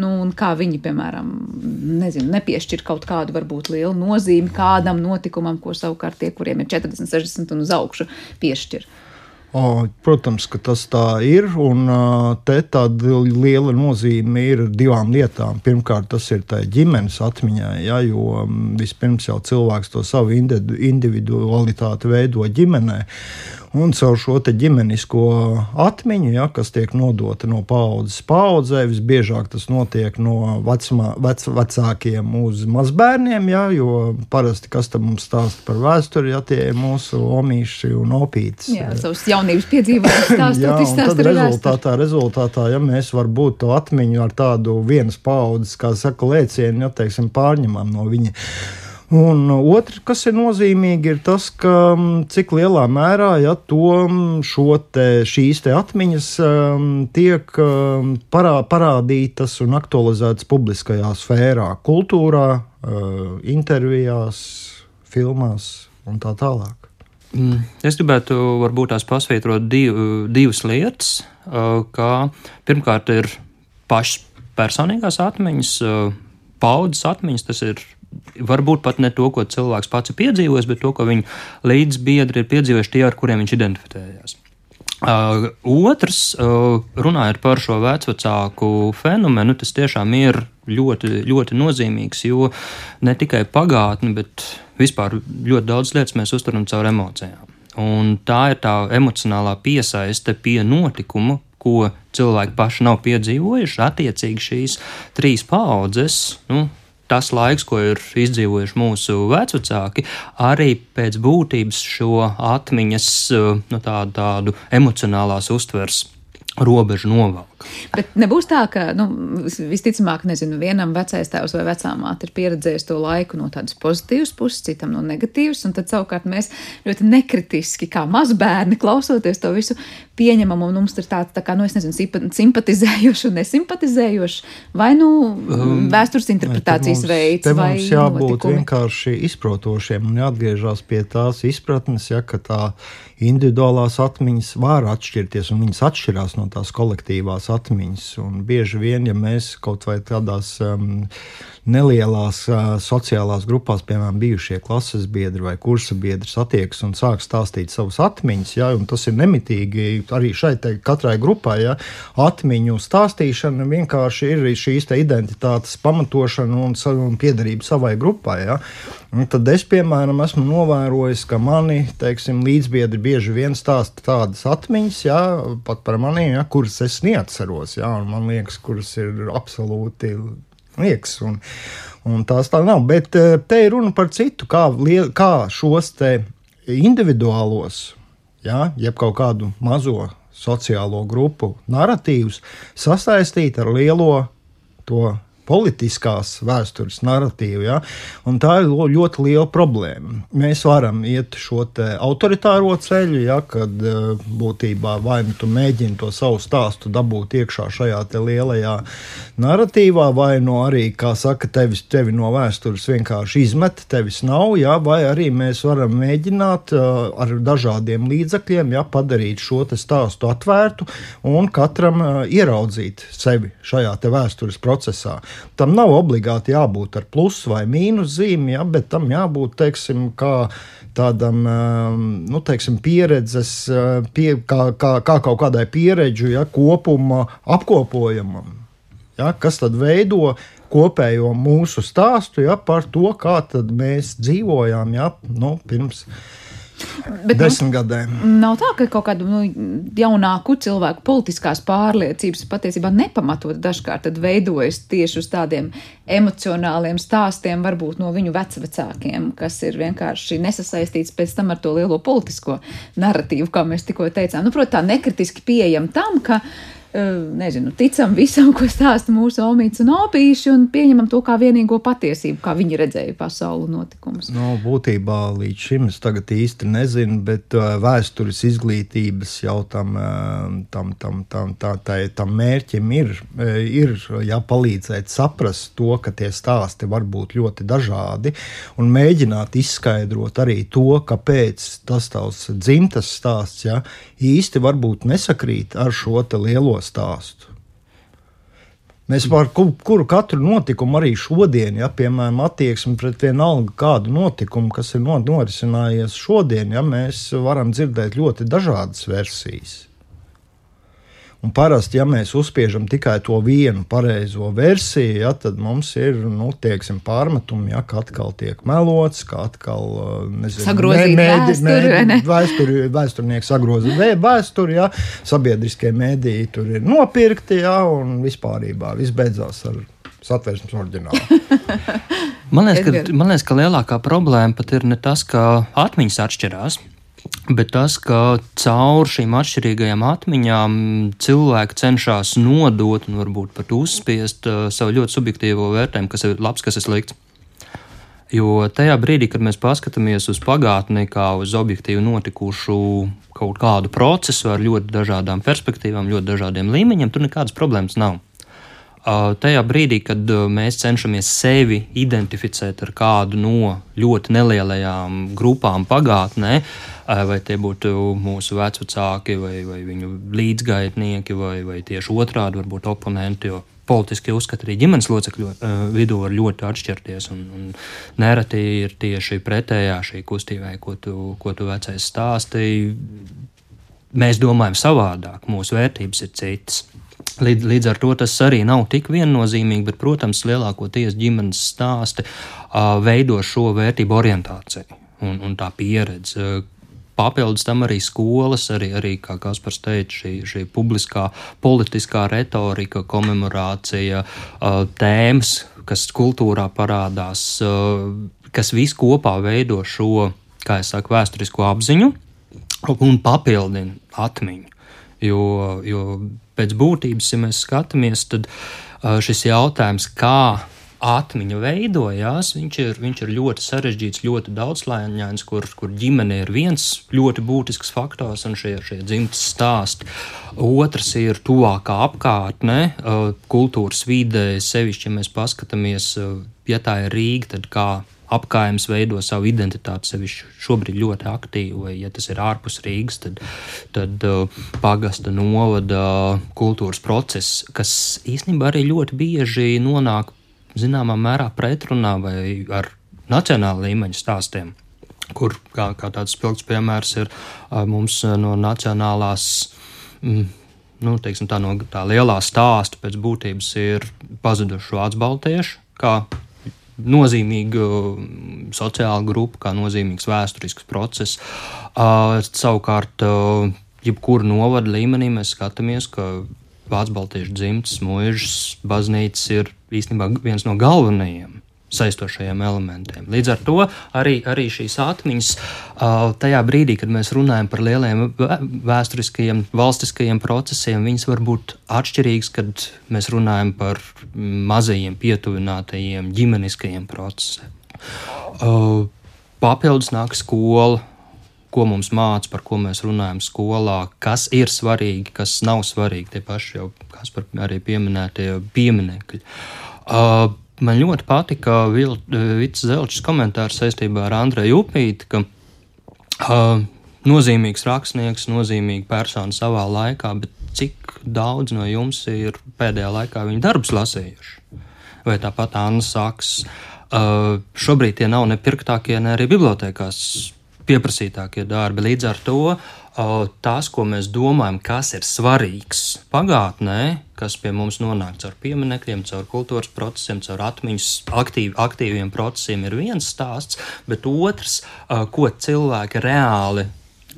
Nu, kā viņi, piemēram, nezinu, nepiešķir kaut kādu varbūt lielu nozīmi kādam notikumam, ko savukārt tie, kuriem ir 40, 60 un uz augšu, piešķir. O, protams, ka tas tā ir. Un te tāda liela nozīme ir divām lietām. Pirmkārt, tas ir ģimenes atmiņā, ja, jo vispirms jau cilvēks to savu individualitāti veido ģimenē. Un caur šo ģimenisko atmiņu, ja, kas tiek nodota no paudzes paudzē, visbiežāk tas notiek no vecmā, vec, vecākiem uz mazbērniem, ja, jo parasti kas tam mums stāsta par vēsturi, ja tie ir mūsu omīši un opītes. Jā, savus jaunības piedzīvojumus stāstot, izstāstot. Rezultātā, rezultātā, ja mēs varbūt to atmiņu ar tādu vienas paudzes, kā saka, lēcienu, ja, teiksim, pārņemam no viņa. Un otrs, kas ir nozīmīgi, ir tas, ka cik lielā mērā ja, to, te, šīs te atmiņas um, tiek um, parā, parādītas un aktualizētas publiskajā sfērā, kultūrā, uh, intervijās, filmās un tā tālāk. Mm, es gribētu varbūt tās pasvītrot div, divas lietas, kā pirmkārt ir pašas personīgās atmiņas, paudzes atmiņas, tas ir varbūt pat ne to, ko cilvēks pats ir piedzīvojis, bet to, ko viņa līdzbiedri ir piedzīvojuši tie, ar kuriem viņš identificējās. Uh, otrs, uh, runājot par šo vecāku fenomenu, tas tiešām ir ļoti, ļoti nozīmīgs, jo ne tikai pagātni, bet vispār ļoti daudz lietas mēs uztveram caur emocijām. Un tā ir tā emocionālā piesaiste pie notikuma, ko cilvēki paši nav piedzīvojuši. Attiecīgi šīs trīs paudzes, nu, tas laiks, ko ir izdzīvojuši mūsu vecāki, arī pēc būtības šo atmiņas, nu, tādu, tādu emocionālās uztvers robežu novelk. Bet nebūs tā, ka nu, visticamāk, nezinu, vienam vecais tēvs vai vecā māte ir pieredzējis to laiku no tādas pozitīvas puses, citam no negatīvas, un tad savukārt mēs ļoti nekritiski, kā mazbērni, klausoties to visu, pieņemam, un mums ir tāds, tā kā, nu, es nezinu, simpatizējoši un nesimpatizējoši, vai nu um, vēstures interpretācijas mums, veids, te vai mums jābūt notikumi. vienkārši izprotošiem un jāatgriežas pie tās izpratnes, ja, ka tā individuālās atmiņas var atšķirties, un viņas atšķirās no tās kolektīvās atmiņas. Un bieži vien, ja mēs kaut vai tādās um, nelielās uh, sociālās grupās, piemēram, bijušie klases biedri vai kursa biedri satiekas un sāk stāstīt savas atmiņas, ja, un tas ir nemitīgi arī šai katrai grupai. Ja, atmiņu stāstīšana vienkārši ir šīs identitātes pamatošana un, un piederība savai grupai. Ja. Un tad es, piemēram, esmu novērojis, ka mani teiksim, līdzbiedri bieži vien stāsta tādas atmiņas, ja, pat par maniem, ja, kuras es neatceros. Ja, man liekas, kuras ir absolūti liekas. Un, un tās tā nav. Bet eh, te ir runa par citu, kā, kā šos individuālos, ja, jeb kaut kādu mazo sociālo grupu narratīvus sasaistīt ar lielo to politiskās vēstures narratīvu. Ja? Un tā ir ļoti liela problēma. Mēs varam iet šo autoritāro ceļu, ja, kad būtībā vai nu tu mēģini to savu stāstu dabūt iekšā šajā lielajā narratīvā, vai no arī, kā saka, tevis, tevi no vēstures vienkārši izmet, tevis nav, jā, vai arī mēs varam mēģināt uh, ar dažādiem līdzekļiem jā, padarīt šo stāstu atvērtu un katram uh, ieraudzīt sevi šajā vēstures procesā. Tam nav obligāti jābūt ar plus vai mīnus zīmi, jā, bet tam jābūt, teiksim, tādam nu, teiksim, pieredzes, pie, kā, kā, kā kaut kādai pieredžu ja, kopuma apkopojumam ja, kas tad veido kopējo mūsu stāstu ja, par to, kā mēs dzīvojām ja, nu, pirms. Bet, nu, Desmit gadiem. Nav tā, ka kaut kāda nu, jaunāku cilvēku politiskās pārliecības patiesībā nepamatot dažkārt veidojas tieši uz tādiem emocionāliem stāstiem, varbūt no viņu vecākiem, kas ir vienkārši nesasaistīts pēc tam ar to lielo politisko narratīvu, kā mēs tikko teicām. Nu, Protams, tā nekritiski pieejam tam, ka nezinu, ticam visam, ko stāsta mūsu omīts un opīši, un pieņemam to kā vienīgo patiesību, kā viņi redzēja pasauli notikumus. No, nu, būtībā līdz šim es tagad īsti nezinu, bet uh, vēstures izglītības jau tam, uh, tam, tam, tam, tā, tā, tam mērķim ir, ir jāpalīdzēt saprast to, ka tie stāsti var būt ļoti dažādi, un mēģināt izskaidrot arī to, kāpēc tas tavs dzimtas stāsts ja, īsti varbūt nesakrīt ar šo lielo stāstu. Mēs par kuru katru notikumu arī šodien, ja piemēram attieksme pret vienalga kādu notikumu, kas ir norisinājies šodien, ja mēs varam dzirdēt ļoti dažādas versijas. Un parasti, ja mēs uzspiežam tikai to vienu pareizo versiju, ja, tad mums ir nu, tieksim, pārmetumi, ja, ka atkal tiek melots, ka atkal sagrozīt vēsturi. Vēsturi, vēsturnieki sagroza vēsturi, ja, sabiedriskie mēdīji tur ir nopirkti, ja, un vispārībā viss beidzās ar satversmes oriģinālu. man, liekas, ka, man liekas, ka lielākā problēma pat ir ne tas, ka atmiņas atšķirās. Bet tas, ka caur šīm atšķirīgajām atmiņām cilvēki cenšas nodot un varbūt pat uzspiest uh, savu ļoti subjektīvo vērtējumu, kas ir labs, kas ir slikts. Jo tajā brīdī, kad mēs paskatāmies uz pagātni, kā uz objektīvi notikušu kaut kādu procesu ar ļoti dažādām perspektīvām, ļoti dažādiem līmeņiem, tur nekādas problēmas nav. Tajā brīdī, kad uh, mēs cenšamies sevi identificēt ar kādu no ļoti nelielajām grupām pagātnē, vai tie būtu mūsu vecāki, vai, vai viņu līdzgaitnieki, vai, vai tieši otrādi, varbūt oponenti. Politiskie uzskati arī ģimenes locekļu uh, vidū var ļoti atšķirties. Un, un nereti ir tieši pretējā šī kustībai, ko tu, ko tu vecais stāstīji. Mēs domājam savādāk, mūsu vērtības ir citas. Līdz, līdz ar to tas arī nav tik viennozīmīgi, bet, protams, lielākoties ģimenes stāsti uh, veido šo vērtību orientāciju un, un tā pieredze papildus tam arī skolas, arī, arī kā Kaspars teica, šī, šī publiskā politiskā retorika, komemorācija, tēmas, kas kultūrā parādās, kas viss kopā veido šo, kā es saku, vēsturisko apziņu un papildina atmiņu. Jo, jo pēc būtības, ja mēs skatāmies, tad šis jautājums, kā atmiņa veidojās, viņš ir, viņš ir ļoti sarežģīts, ļoti daudzslāņains, kur, kur ģimene ir viens ļoti būtisks faktors un šie, šie dzimtas stāsti. Otrs ir tuvākā apkārtne, kultūras vide, sevišķi, ja mēs paskatāmies, ja tā ir Rīga, tad kā apgājums veido savu identitāti, sevišķi šobrīd ļoti aktīvi, vai ja tas ir ārpus Rīgas, tad, tad uh, pagasta novada kultūras process, kas īstenībā arī ļoti bieži nonāk zināmā mērā pretrunā vai ar nacionāla līmeņa stāstiem. Kur kā, kā tāds spilgts piemērs ir mums no nacionālās, mm, nu, teiksim, tā, no tā lielā stāsta pēc būtības ir pazuduši vācu baltieši, kā nozīmīga sociāla grupa, kā nozīmīgs vēsturisks process. Savukārt, jebkuru novadu līmenī mēs skatāmies, ka Vācu baltiešu dzimtas, mūžas, baznīcas ir īstenībā viens no galvenajiem saistošajiem elementiem. Līdz ar to arī, arī šīs atmiņas tajā brīdī, kad mēs runājam par lieliem vēsturiskajiem, valstiskajiem procesiem, viņas var būt atšķirīgas, kad mēs runājam par mazajiem, pietuvinātajiem, ģimeniskajiem procesiem. Papildus nāk skola, ko mums māca, par ko mēs runājam skolā, kas ir svarīgi, kas nav svarīgi. Tie paši jau, kas par arī pieminētie pieminekļi. Uh, man ļoti patika Vits Zelčs komentārs saistībā ar Andreju Upīti, ka uh, nozīmīgs rakstnieks, nozīmīga persona savā laikā, bet cik daudz no jums ir pēdējā laikā viņa darbus lasījuši? Vai tāpat Anna Saks. Uh, šobrīd tie nav ne pirktākie, ne arī bibliotekās pieprasītākie darbi. Līdz ar to tas, ko mēs domājam, kas ir svarīgs pagātnē, kas pie mums nonāk caur pieminekļiem, caur kultūras procesiem, caur atmiņas aktīv, aktīviem procesiem, ir viens stāsts, bet otrs, ko cilvēki reāli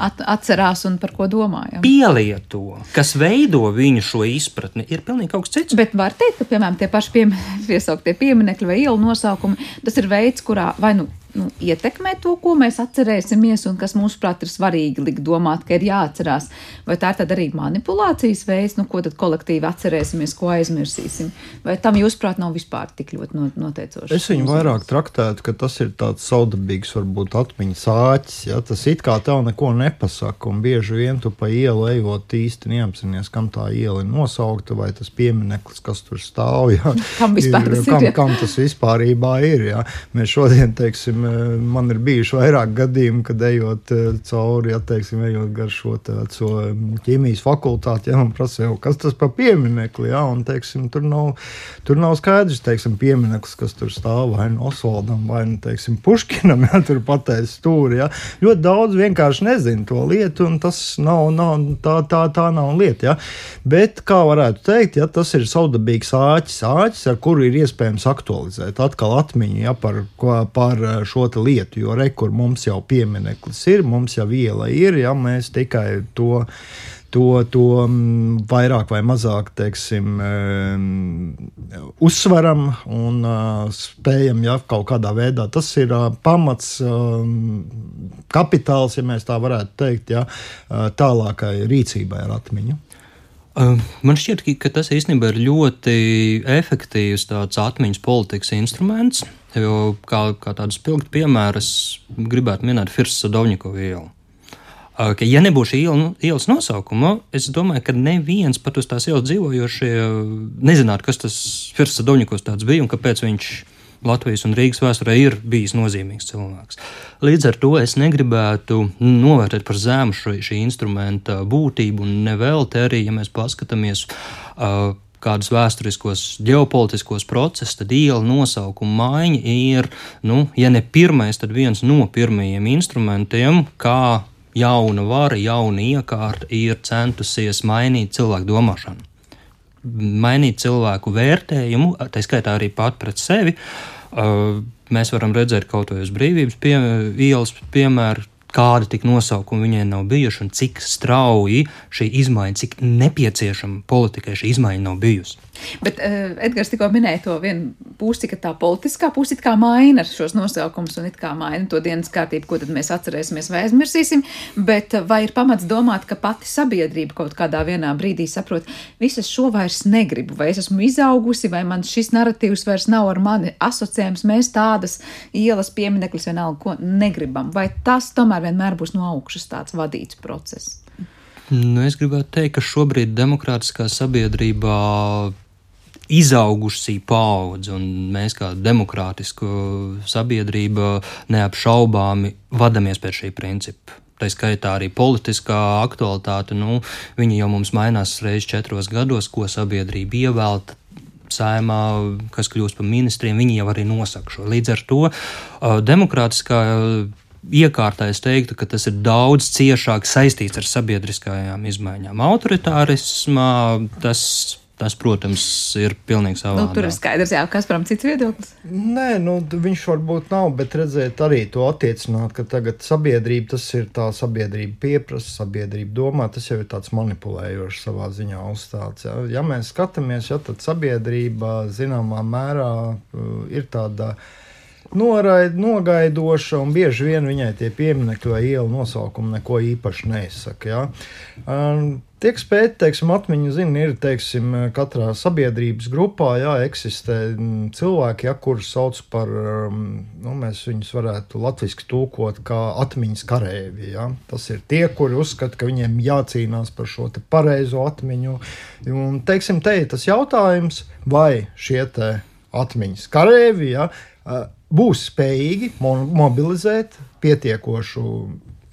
At, atcerās un par ko domājam. Pielieto, kas veido viņu šo izpratni, ir pilnīgi kaut kas cits. Bet var teikt, ka, piemēram, tie paši pie, piesauktie pieminekļi vai ielu nosaukumi, tas ir veids, kurā vai nu nu, ietekmē to, ko mēs atcerēsimies, un kas mūsuprāt ir svarīgi likt domāt, ka ir jāatcerās. Vai tā ir tāda arī manipulācijas veids, nu, ko tad kolektīvi atcerēsimies, ko aizmirsīsim? Vai tam, jūsuprāt, nav vispār tik ļoti noteicoši? Es viņu vairāk traktētu, ka tas ir tāds saudabīgs, varbūt atmiņas āķis. Ja? Tas it kā tev neko nepasaka, un bieži vien tu pa ielu ejot īsti neapzinājies, kam tā iela ir nosaukta, vai tas piemineklis, kas tur stāv. Ja? Kam ir, tas kam, ir? Ja? Kam tas vispār ir? Ja? Mēs šodien, teiksim, teiksim, man ir bijuši vairāk gadījumi, kad ejot cauri, ja teiksim, ejot gar šo tādu ķīmijas fakultāti, ja man prasa, jau, kas tas par pieminekli, ja, un teiksim, tur, nav, tur nav skaidrs, teiksim, piemineklis, kas tur stāv vai nu Osvaldam, vai nu, teiksim, Puškinam, ja tur pateicis stūri. Ja. Ļoti daudz vienkārši nezina to lietu, un tas nav, nav tā, tā, tā nav lieta. Ja. Bet, kā varētu teikt, ja, tas ir saudabīgs āķis, āķis, ar kuru ir iespējams aktualizēt atkal atmiņu ja, par, par šo lietu. Jo re, kur mums jau piemineklis ir, mums jau iela ir, ja mēs tikai to to, to vairāk vai mazāk teiksim, uzsveram un spējam ja, kaut kādā veidā. Tas ir pamats, kapitāls, ja mēs tā varētu teikt, ja, tālākai rīcībai ar atmiņu. Man šķiet, ka tas īstenībā ir ļoti efektīvs atmiņas politikas instruments. Jo kā, kā tādu spilgtu piemēru es gribētu minēt Firsa Sadovņikovu ielu. Ka, ja nebūtu šī iela, nu, ielas nosaukuma, es domāju, ka neviens pat uz tās ielas dzīvojošie nezinātu, kas tas Firsa Sadovņikovs bija un kāpēc viņš Latvijas un Rīgas vēsturē ir bijis nozīmīgs cilvēks. Līdz ar to es negribētu novērtēt par zemu šī, šī instrumenta būtību, un nevelti arī, ja mēs paskatāmies. Uh, kādus vēsturiskos, ģeopolitiskos procesus, tad iela nosaukuma maiņa ir, nu, ja ne pirmais, tad viens no pirmajiem instrumentiem, kā jauna vara, jauna iekārta ir centusies mainīt cilvēku domāšanu. Mainīt cilvēku vērtējumu, tā skaitā arī pat pret sevi. Uh, mēs varam redzēt kaut ko uz brīvības pie, ielas piemēru, kāda tik nosaukuma viņai nav bijuši un cik strauji šī izmaiņa, cik nepieciešama politikai šī izmaiņa nav bijusi. Bet uh, Edgars tikko minēja to vienu pusi, ka tā politiskā puse kā maina šos nosaukumus un it kā maina to dienas kārtību, ko tad mēs atcerēsimies vai aizmirsīsim. Bet vai ir pamats domāt, ka pati sabiedrība kaut kādā vienā brīdī saprot, visas šo vairs negribu, vai es esmu izaugusi, vai man šis narratīvs vairs nav ar mani asociējams, mēs tādas ielas piemineklis vienalga, ko negribam. Vai tas tomēr vienmēr būs no augšas tāds vadīts process? Nu, es gribētu teikt, ka šobrīd demokrātiskā sabiedrībā izaugušā paudze, un mēs kā demokrātiska sabiedrība neapšaubāmi vadamies pēc šī principa. Tā skaitā arī politiskā aktualitāte, nu, viņa jau mums mainās reizes četros gados, ko sabiedrība ievēlta saimā, kas kļūst par ministriem, viņi jau arī nosaka šo. Līdz ar to demokrātiskā iekārtā es teiktu, ka tas ir daudz ciešāk saistīts ar sabiedriskajām izmaiņām. Autoritārismā tas Tas, protams, ir pilnīgi savādāk. Nu, tur ir skaidrs, jā, kas param cits viedoklis. Nē, nu, viņš varbūt nav, bet redzēt arī to attiecināt, ka tagad sabiedrība, tas ir tā sabiedrība pieprasa, sabiedrība domā, tas jau ir tāds manipulējošs savā ziņā uzstāts. Ja, ja mēs skatāmies, ja tad sabiedrība zināmā mērā uh, ir tāda noraid, nogaidoša, un bieži vien viņai tie pieminekļi vai ielu nosaukumi neko īpaši neizsaka. Ja? Um, Tiek spēti, teiksim, atmiņu zina, ir, teiksim, katrā sabiedrības grupā, jā, eksistē cilvēki, ja, kurus sauc par, nu, mēs viņus varētu latviski tūkot kā atmiņas karēvi, jā. Tas ir tie, kuri uzskata, ka viņiem jācīnās par šo te pareizo atmiņu. Un, teiksim, te ir tas jautājums, vai šie te atmiņas karēvi, jā, būs spējīgi mobilizēt pietiekošu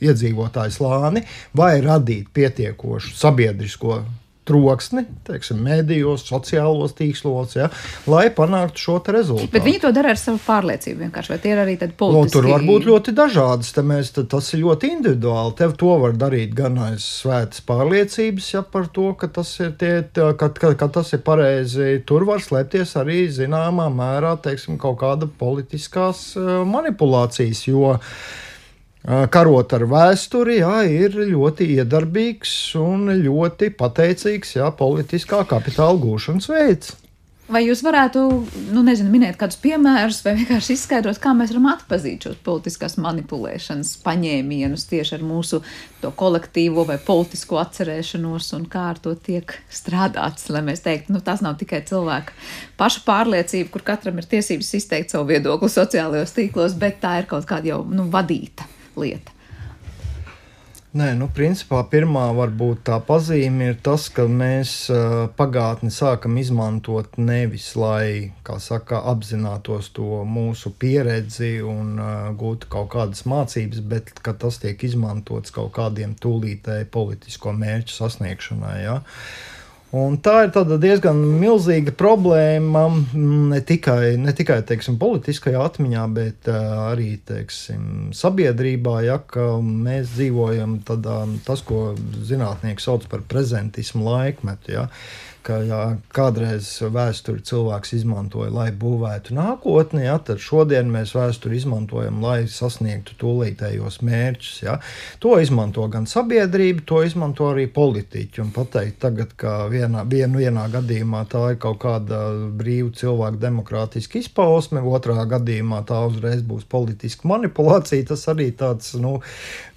iedzīvotāju slāni vai radīt pietiekošu sabiedrisko troksni, teiksim, medijos, sociālos tīklos, ja, lai panāktu šo rezultātu. Bet viņi to dara ar savu pārliecību vienkārši, vai tie ir arī tādi politiski? No, tur var būt ļoti dažādas, te mēs, te, tas ir ļoti individuāli. Tev to var darīt gan aiz svētas pārliecības, ja par to, ka tas ir, tie, ka, ka, ka tas ir pareizi. Tur var slēpties arī zināmā mērā, teiksim, kaut kāda politiskās eh, manipulācijas, jo uh, karot ar vēsturi, jā, ir ļoti iedarbīgs un ļoti pateicīgs jā, politiskā kapitāla gūšanas veids. Vai jūs varētu, nu, nezinu, minēt kādus piemērus, vai vienkārši izskaidrot, kā mēs varam atpazīt šos politiskās manipulēšanas paņēmienus tieši ar mūsu kolektīvo vai politisko atcerēšanos, un kā ar to tiek strādāts, lai mēs teiktu, nu, tas nav tikai cilvēka paša pārliecība, kur katram ir tiesības izteikt savu viedokli sociālajos tīklos, bet tā ir kaut kāda jau nu, vadīta lieta? Nē, nu, principā pirmā varbūt tā pazīme ir tas, ka mēs uh, pagātni sākam izmantot nevis, lai, kā saka, apzinātos to mūsu pieredzi un uh, gūtu kaut kādas mācības, bet ka tas tiek izmantots kaut kādiem tūlītēji politisko mērķu sasniegšanai. Ja? Uh, Un tā ir diezgan milzīga problēma ne tikai, ne tikai teiksim, politiskajā atmiņā, bet uh, arī teiksim, sabiedrībā. Ja, mēs dzīvojam tādā, tas, ko zinātnieki sauc par prezentismu laikmetu. Ja, uh, ka jā, kādreiz vēsturi cilvēks izmantoja, lai būvētu nākotni, jā, tad šodien mēs vēsturi izmantojam, lai sasniegtu tūlītējos mērķus. Jā. To izmanto gan sabiedrība, to izmanto arī politiķi. Un pateikt tagad, ka vienā, vien, vienā gadījumā tā ir kaut kāda brīva cilvēku demokrātiska izpausme, otrā gadījumā tā uzreiz būs politiska manipulācija, tas arī tāds nu,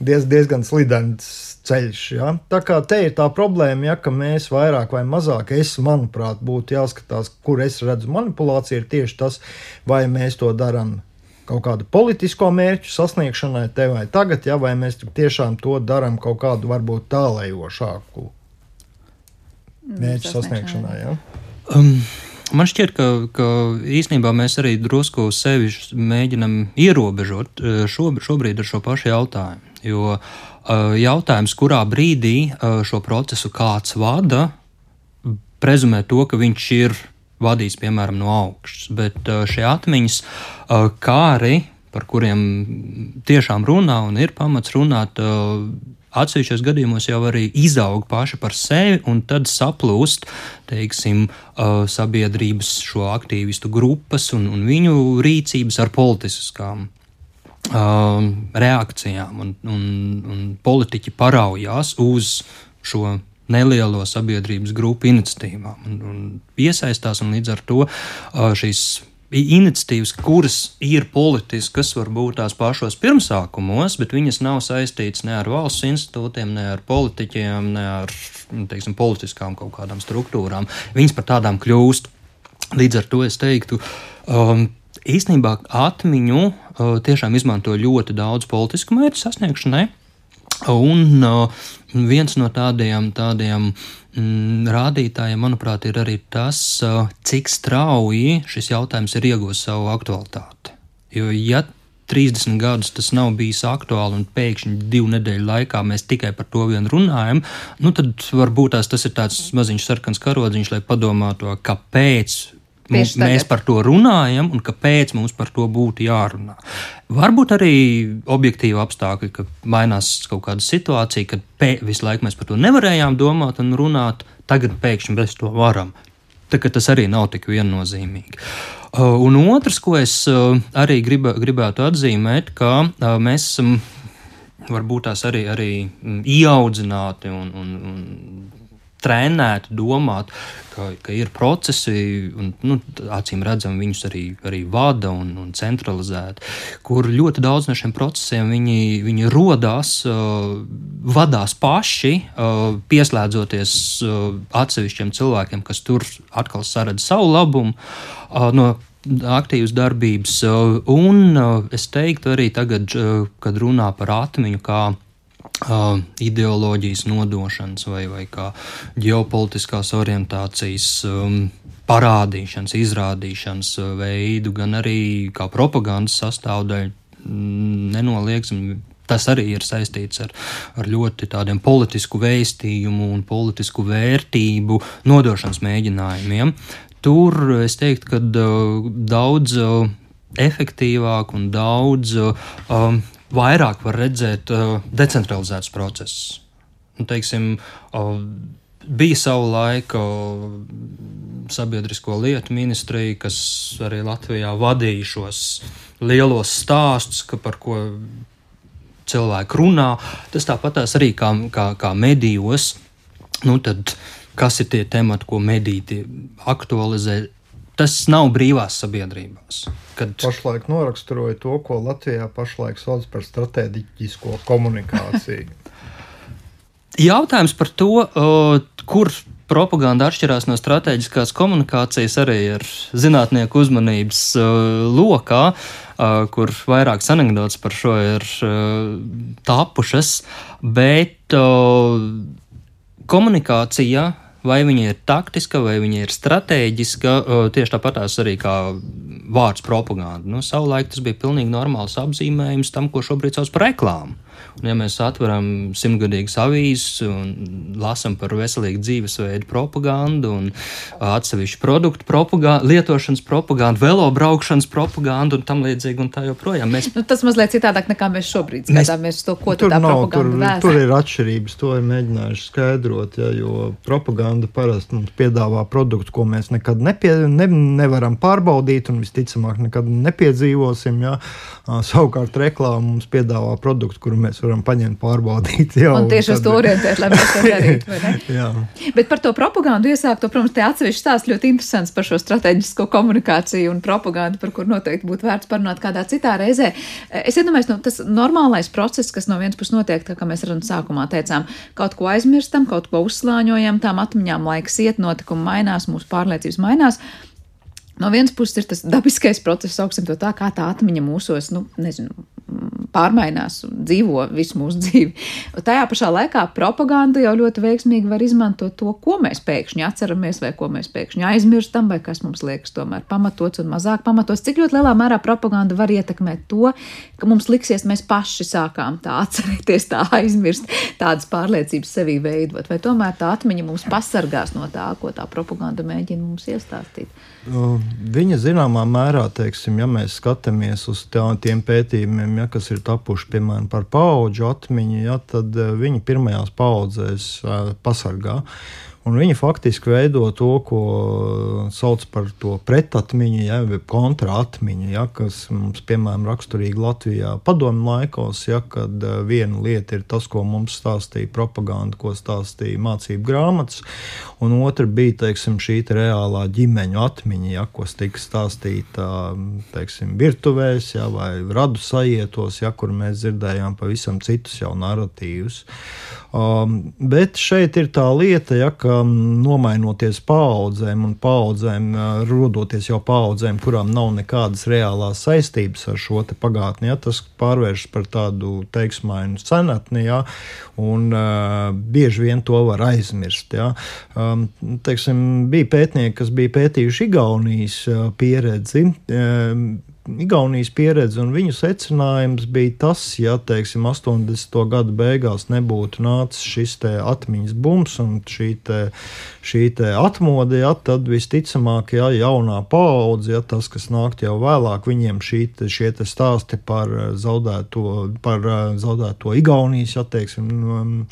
diez, diezgan slidens ceļš. Ja? Tā kā te ir tā problēma, ja, ka mēs vairāk vai mazāk, es, manuprāt, būtu jāskatās, kur es redzu manipulāciju, ir tieši tas, vai mēs to darām kaut kādu politisko mērķu sasniegšanai, te vai tagad, ja, vai mēs tiešām to darām kaut kādu varbūt tālējošāku mērķu sasniegšanai. Ja? Um. Man šķiet, ka, ka īstenībā mēs arī drusku sevi mēģinam ierobežot uh, šobrīd, ar šo pašu jautājumu. Jo uh, jautājums, kurā brīdī eh, šo procesu kāds vada, prezumē to, ka viņš ir vadījis piemēram no augšas, bet eh, šie atmiņas kāri, par kuriem tiešām runā un ir pamats runāt, atsevišķos gadījumos jau arī izaug paši par sevi, un tad saplūst, teiksim, sabiedrības šo aktīvistu grupas un, un viņu rīcības ar politiskām uh, reakcijām, un, un, un politiķi paraujās uz šo nelielo sabiedrības grupu iniciatīvām un, un iesaistās, un līdz ar to šīs iniciatīvas, kuras ir politiskas, varbūt tās pašos pirmsākumos, bet viņas nav saistītas ne ar valsts institūtiem, ne ar politiķiem, ne ar nu, teiksim, politiskām kaut kādām struktūrām. Viņas par tādām kļūst. Līdz ar to es teiktu, um, īstenībā atmiņu uh, tiešām izmanto ļoti daudz politisku mērķu sasniegšanai. Un uh, viens no tādiem, tādiem mm, rādītājiem, manuprāt, ir arī tas, uh, cik strauji šis jautājums ir iegūst savu aktualitāti. Jo, ja 30 gadus tas nav bijis aktuāli, un pēkšņi divu nedēļu laikā mēs tikai par to vien runājam, nu tad varbūt tās, tas ir tāds maziņš sarkans karodziņš, lai padomātu, kāpēc Mums, mēs par to runājam, un kāpēc mums par to būtu jārunā. Varbūt arī objektīvi apstākļi, ka mainās kaut kāda situācija, kad pē, visu laiku mēs par to nevarējām domāt un runāt, tagad pēkšņi mēs to varam. Tā, tas arī nav tik viennozīmīgi. Uh, un otrs, ko es uh, arī gribē, gribētu atzīmēt, ka uh, mēs esam varbūt tās arī, arī mm, ieaudzināti un, un, un trenēti domāt, ka, ka ir procesi, un nu, acīm redzam, viņus arī, arī vada un, un centralizēti, kur ļoti daudz no šiem procesiem viņi, viņi rodās, uh, vadās paši, uh, pieslēdzoties uh, atsevišķiem cilvēkiem, kas tur atkal saredz savu labumu. Uh, no aktīvas darbības, uh, un uh, es teiktu arī tagad, uh, kad runā par atmiņu, kā ideoloģijas nodošanas vai, vai kā ģeopolitiskās orientācijas um, parādīšanas, izrādīšanas veidu, gan arī kā propagandas sastāvdaļu. Nenoliedzami tas arī ir saistīts ar, ar ļoti tādiem politisku vēstījumu un politisku vērtību nodošanas mēģinājumiem. Tur es teiktu, ka daudz efektīvāk un daudz uh, vairāk var redzēt uh, decentralizētus procesus. Nu, teiksim, uh, bija savu laiku uh, sabiedrisko lietu ministrija, kas arī Latvijā vadīja šos lielos stāstus, par ko cilvēki runā. Tas tāpatās arī kā, kā, kā medijos. Nu, tad, kas ir tie temati, ko mediji aktualizē? Tas nav brīvās sabiedrībās. Kad... Pašlaik noraksturoju to, ko Latvijā pašlaik sauc par strateģisko komunikāciju. Jautājums par to, kur propaganda atšķirās no strateģiskās komunikācijas, arī ir zinātnieku uzmanības lokā, kur vairākas anekdotas par šo ir tapušas, bet komunikācija vai viņa ir taktiska, vai viņa ir strateģiska. Tieši tāpatās arī kā vārds propaganda. Nu, savulaik tas bija pilnīgi normāls apzīmējums tam, ko šobrīd sauc par reklāmu. Un, ja mēs atveram simtgadīgas avīzes un lasām par veselīgu dzīvesveidu propagandu un atsevišķu produktu propagandu, lietošanas propagandu, velobraukšanas propagandu un tam līdzīgi, un tā joprojām. Mēs... Nu, tas mazliet citādāk nekā mēs šobrīd skatāmies mēs... to, ko tur tā nav, propaganda tur, vēsta. Tur ir atšķirības, to ir mēģinājuši skaidrot, ja, jo propaganda parasti mums piedāvā produktu, ko mēs nekad nepie, ne, nevaram pārbaudīt un visticamāk nekad nepiedzīvosim. Ja. Savukārt reklāma mums piedāvā produktu, kuru mēs varam paņemt, pārbaudīt. Jau, un tieši tad... uz to orientēt, lai mēs to darītu. Bet par to propagandu iesākto, protams, te atsevišķi stāsts ļoti interesants par šo strateģisko komunikāciju un propagandu, par kur noteikti būtu vērts parunāt kādā citā reizē. Es iedomājos, nu, tas normālais process, kas no vienas puses notiek, tā kā mēs runas sākumā teicām, kaut ko aizmirstam, kaut ko uzslāņojam, tām atmiņām laiks iet, notikumi mainās, mūsu pārliecības mainās. No vienas puses ir tas dabiskais process, sauksim to tā, kā tā atmiņa mūsos, nu, nezinu, pārmainās un dzīvo visu mūsu dzīvi. Tajā pašā laikā propaganda jau ļoti veiksmīgi var izmantot to, ko mēs pēkšņi atceramies, vai ko mēs pēkšņi aizmirstam, vai kas mums liekas tomēr pamatots un mazāk pamatots. Cik ļoti lielā mērā propaganda var ietekmēt to, ka mums liksies, mēs paši sākām tā atcerēties, tā aizmirst, tādas pārliecības sevī veidot, vai tomēr tā atmiņa mums pasargās no tā, ko tā propaganda mēģina mums iestāstīt. Viņa zināmā mērā, teiksim, ja mēs skatāmies uz tā, tiem pētījumiem, ja, kas ir tapuši piemēram par paudžu atmiņu, ja, tad eh, viņi pirmajās paudzēs uh, pasargā. Un viņi faktiski veido to, ko sauc par to pretatmiņu, ja, vai kontraatmiņu, ja, kas mums, piemēram, raksturīgi Latvijā padomju laikos, ja, kad uh, viena lieta ir tas, ko mums stāstīja propaganda, ko stāstīja mācību grāmatas, un otra bija teiksim, šī reālā ģimeņu atmiņa, ja, kas tika stāstīta teiksim, virtuvēs ja, vai radu sajietos, ja, kur mēs dzirdējām pavisam citus jau narratīvus. Um, bet šeit ir tā lieta, ja, ka nomainoties paudzēm un paudzēm, uh, rodoties jau paudzēm, kurām nav nekādas reālās saistības ar šo pagātni, ja, tas pārvēršas par tādu teiksmainu senatni, ja, un uh, bieži vien to var aizmirst. Ja. Um, teiksim, bija pētnieki, kas bija pētījuši Igaunijas uh, pieredzi. Um, Igaunijas pieredze un viņu secinājums bija tas, ja teiksim, 80. gadu beigās nebūtu nācis šis atmiņas bums un šī, te, šī te atmoda, ja, tad visticamāk, ja jaunā paudze, ja tas, kas nāk jau vēlāk, viņiem šī, te, šie te stāsti par zaudēto, par zaudēto Igaunijas ja, teiksim,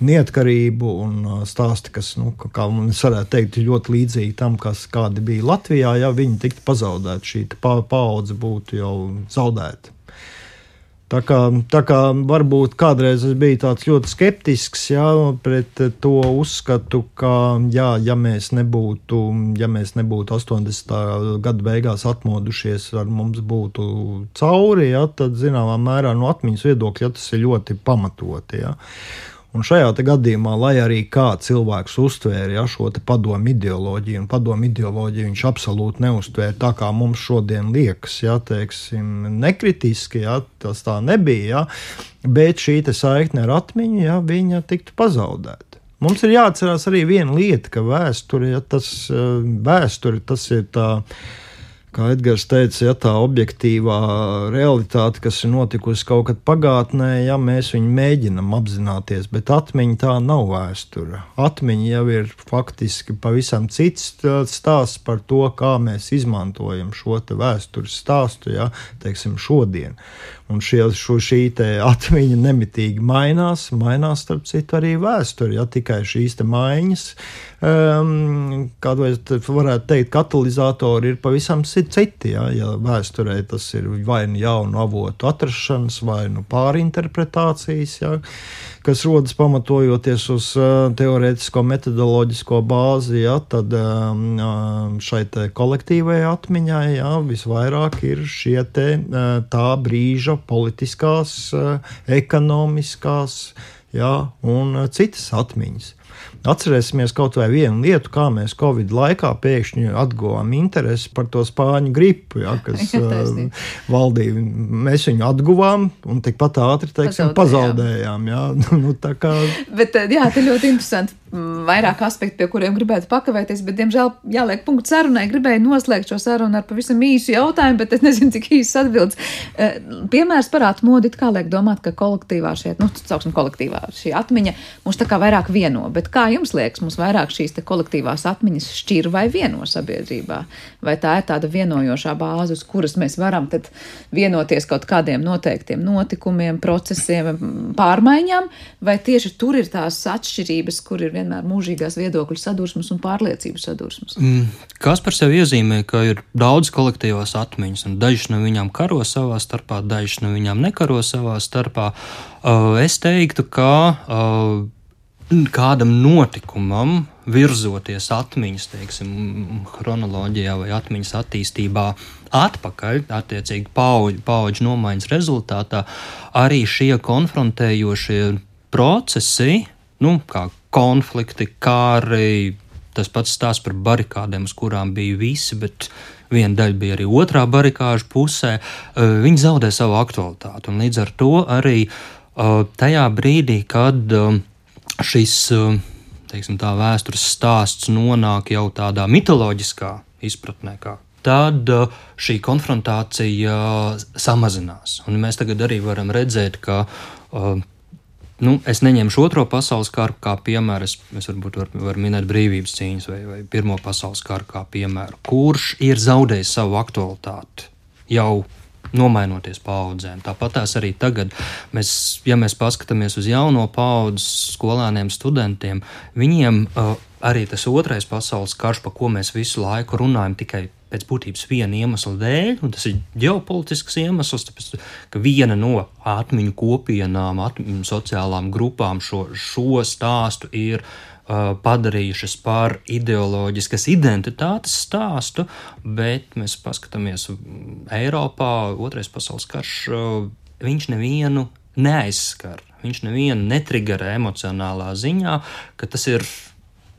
neatkarību un stāsti, kas, nu, kā mums varētu teikt, ļoti līdzīgi tam, kas kādi bija Latvijā, ja viņi tiktu pazaudēti šī pa, paudze būtu jau zaudēta. Tā kā, tā kā varbūt kādreiz es biju tāds ļoti skeptisks jā, pret to uzskatu, ka, jā, ja, mēs nebūtu, ja mēs nebūtu 80. gada beigās atmodušies, ar mums būtu cauri, jā, tad zināmā mērā no atmiņas viedokļa tas ir ļoti pamatoti. Jā. Un šajā gadījumā, lai arī kā cilvēks uztvēra ja, šo padomu ideoloģiju, un padomu ideoloģiju viņš absolūti neuztvēra tā, kā mums šodien liekas, ja, teiksim, nekritiski, ja, tas tā nebija, ja, bet šī saikne ar atmiņu, ja, viņa tiktu pazaudēta. Mums ir jāatcerās arī viena lieta, ka vēsture, ja, tas, eh, vēsture, tas ir tā kā Edgars teica, ja tā objektīvā realitāte, kas ir notikusi kaut kad pagātnē, ja mēs viņu mēģinam apzināties, bet atmiņa tā nav vēsture. Atmiņa jau ir faktiski pavisam cits stāsts par to, kā mēs izmantojam šo vēstures stāstu, ja teiksim, šodien. Un šie, šo, šī atmiņa nemitīgi mainās, mainās starp citu arī vēsture, ja tikai šīs maiņas. Um, Kādu varētu teikt, katalizatori ir pavisam citi. Ja, ja vēsturē tas ir vai nu jaunu avotu atrašanas, vai nu pārinterpretācijas, ja, kas rodas pamatojoties uz uh, teorētisko metodoloģisko bāzi, ja, tad um, šai kolektīvajai atmiņai ja, visvairāk ir šie te, uh, tā brīža politiskās, uh, ekonomiskās ja, un citas atmiņas. Atcerēsimies kaut vai vienu lietu, kā mēs Covid laikā pēkšņi atguvām interesi par to spāņu gripu, ja, kas uh, valdīja. Mēs viņu atguvām un tikpat ātri teiksim, pazaudējām. Ja. nu, kā... Bet jā, tas ļoti interesanti vairāk aspekti, pie kuriem gribētu pakavēties, bet, diemžēl, jāliek punkts sarunai. Gribēju noslēgt šo sarunu ar pavisam īsu jautājumu, bet es nezinu, cik īsts atbildes. Piemērs par atmodi, kā liek domāt, ka kolektīvā šie, nu, cauksim kolektīvā šī atmiņa mūs tā kā vairāk vieno, bet kā jums liekas, mums vairāk šīs kolektīvās atmiņas šķir vai vieno sabiedrībā? Vai tā ir tāda vienojošā bāze, uz kuras mēs varam vienoties kaut kādiem noteiktiem notikumiem, procesiem, pārmaiņām, vai tieši tur ir tās atšķirības, kur ir vienmēr mūžīgās viedokļu sadursmes un pārliecību sadursmes. Mm. Kas par sevi iezīmē, ka ir daudz kolektīvās atmiņas, un dažas no viņām karo savā starpā, dažas no viņām nekaro savā starpā. Uh, es teiktu, ka uh, kādam notikumam, virzoties atmiņas, teiksim, chronoloģijā vai atmiņas attīstībā, atpakaļ, attiecīgi paudžu, paudžu nomaiņas rezultātā, arī šie konfrontējošie procesi, nu, kā konflikti, kāri. Tas pats stāsts par barikādēm, uz kurām bija visi, bet viena daļa bija arī otrā barikāžu pusē. Eh, viņi zaudē savu aktualitāti. Un līdz ar to arī eh, tajā brīdī, kad eh, šis teiksim, tā, vēstures stāsts nonāk jau tādā mitoloģiskā izpratnē, kā tad šī konfrontācija samazinās. Un mēs tagad arī varam redzēt, ka Nu, es neņemšu otro pasaules karu kā piemēru. Es, es varbūt varu var minēt brīvības cīņas vai, vai Pirmo pasaules karu kā piemēru, kurš ir zaudējis savu aktualitāti jau nomainoties paudzēm. Tāpat tās arī tagad, mēs, ja mēs paskatāmies uz jauno paudzi, skolēniem, studentiem, viņiem uh, arī tas otrais pasaules karš, par ko mēs visu laiku runājam, tikai pēc būtības viena iemesla dēļ, un tas ir ģeopolitisks iemesls, tāpēc, ka viena no atmiņu kopienām, atmiņu sociālām grupām šo, šo stāstu ir padarījušas par ideoloģiskas identitātes stāstu, bet mēs paskatāmies Eiropā, otrais pasaules karš, viņš nevienu neaizskar. Viņš nevienu netrigerē emocionālā ziņā, ka tas ir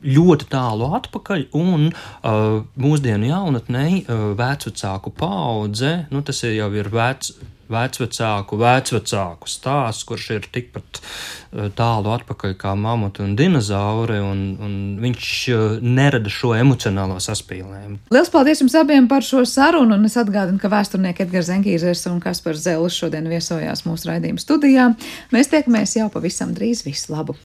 ļoti tālu atpakaļ, un uh, mūsdienu jaunatnei uh, vecāku paudze, nu, tas ir jau ir vecs. Vecvecāku, vecvecāku stāsts, kurš ir tikpat uh, tālu atpakaļ kā mamuti un dinozauri, un, un viņš uh, nerada šo emocionālo saspīlējumu. Lielas paldies jums abiem par šo sarunu, un es atgādinu, ka vēsturnieki Edgars Zenkīzers un Kaspars Zelis šodien viesojās mūsu raidījuma studijā. Mēs tiekamies jau pavisam drīz. Visu labu!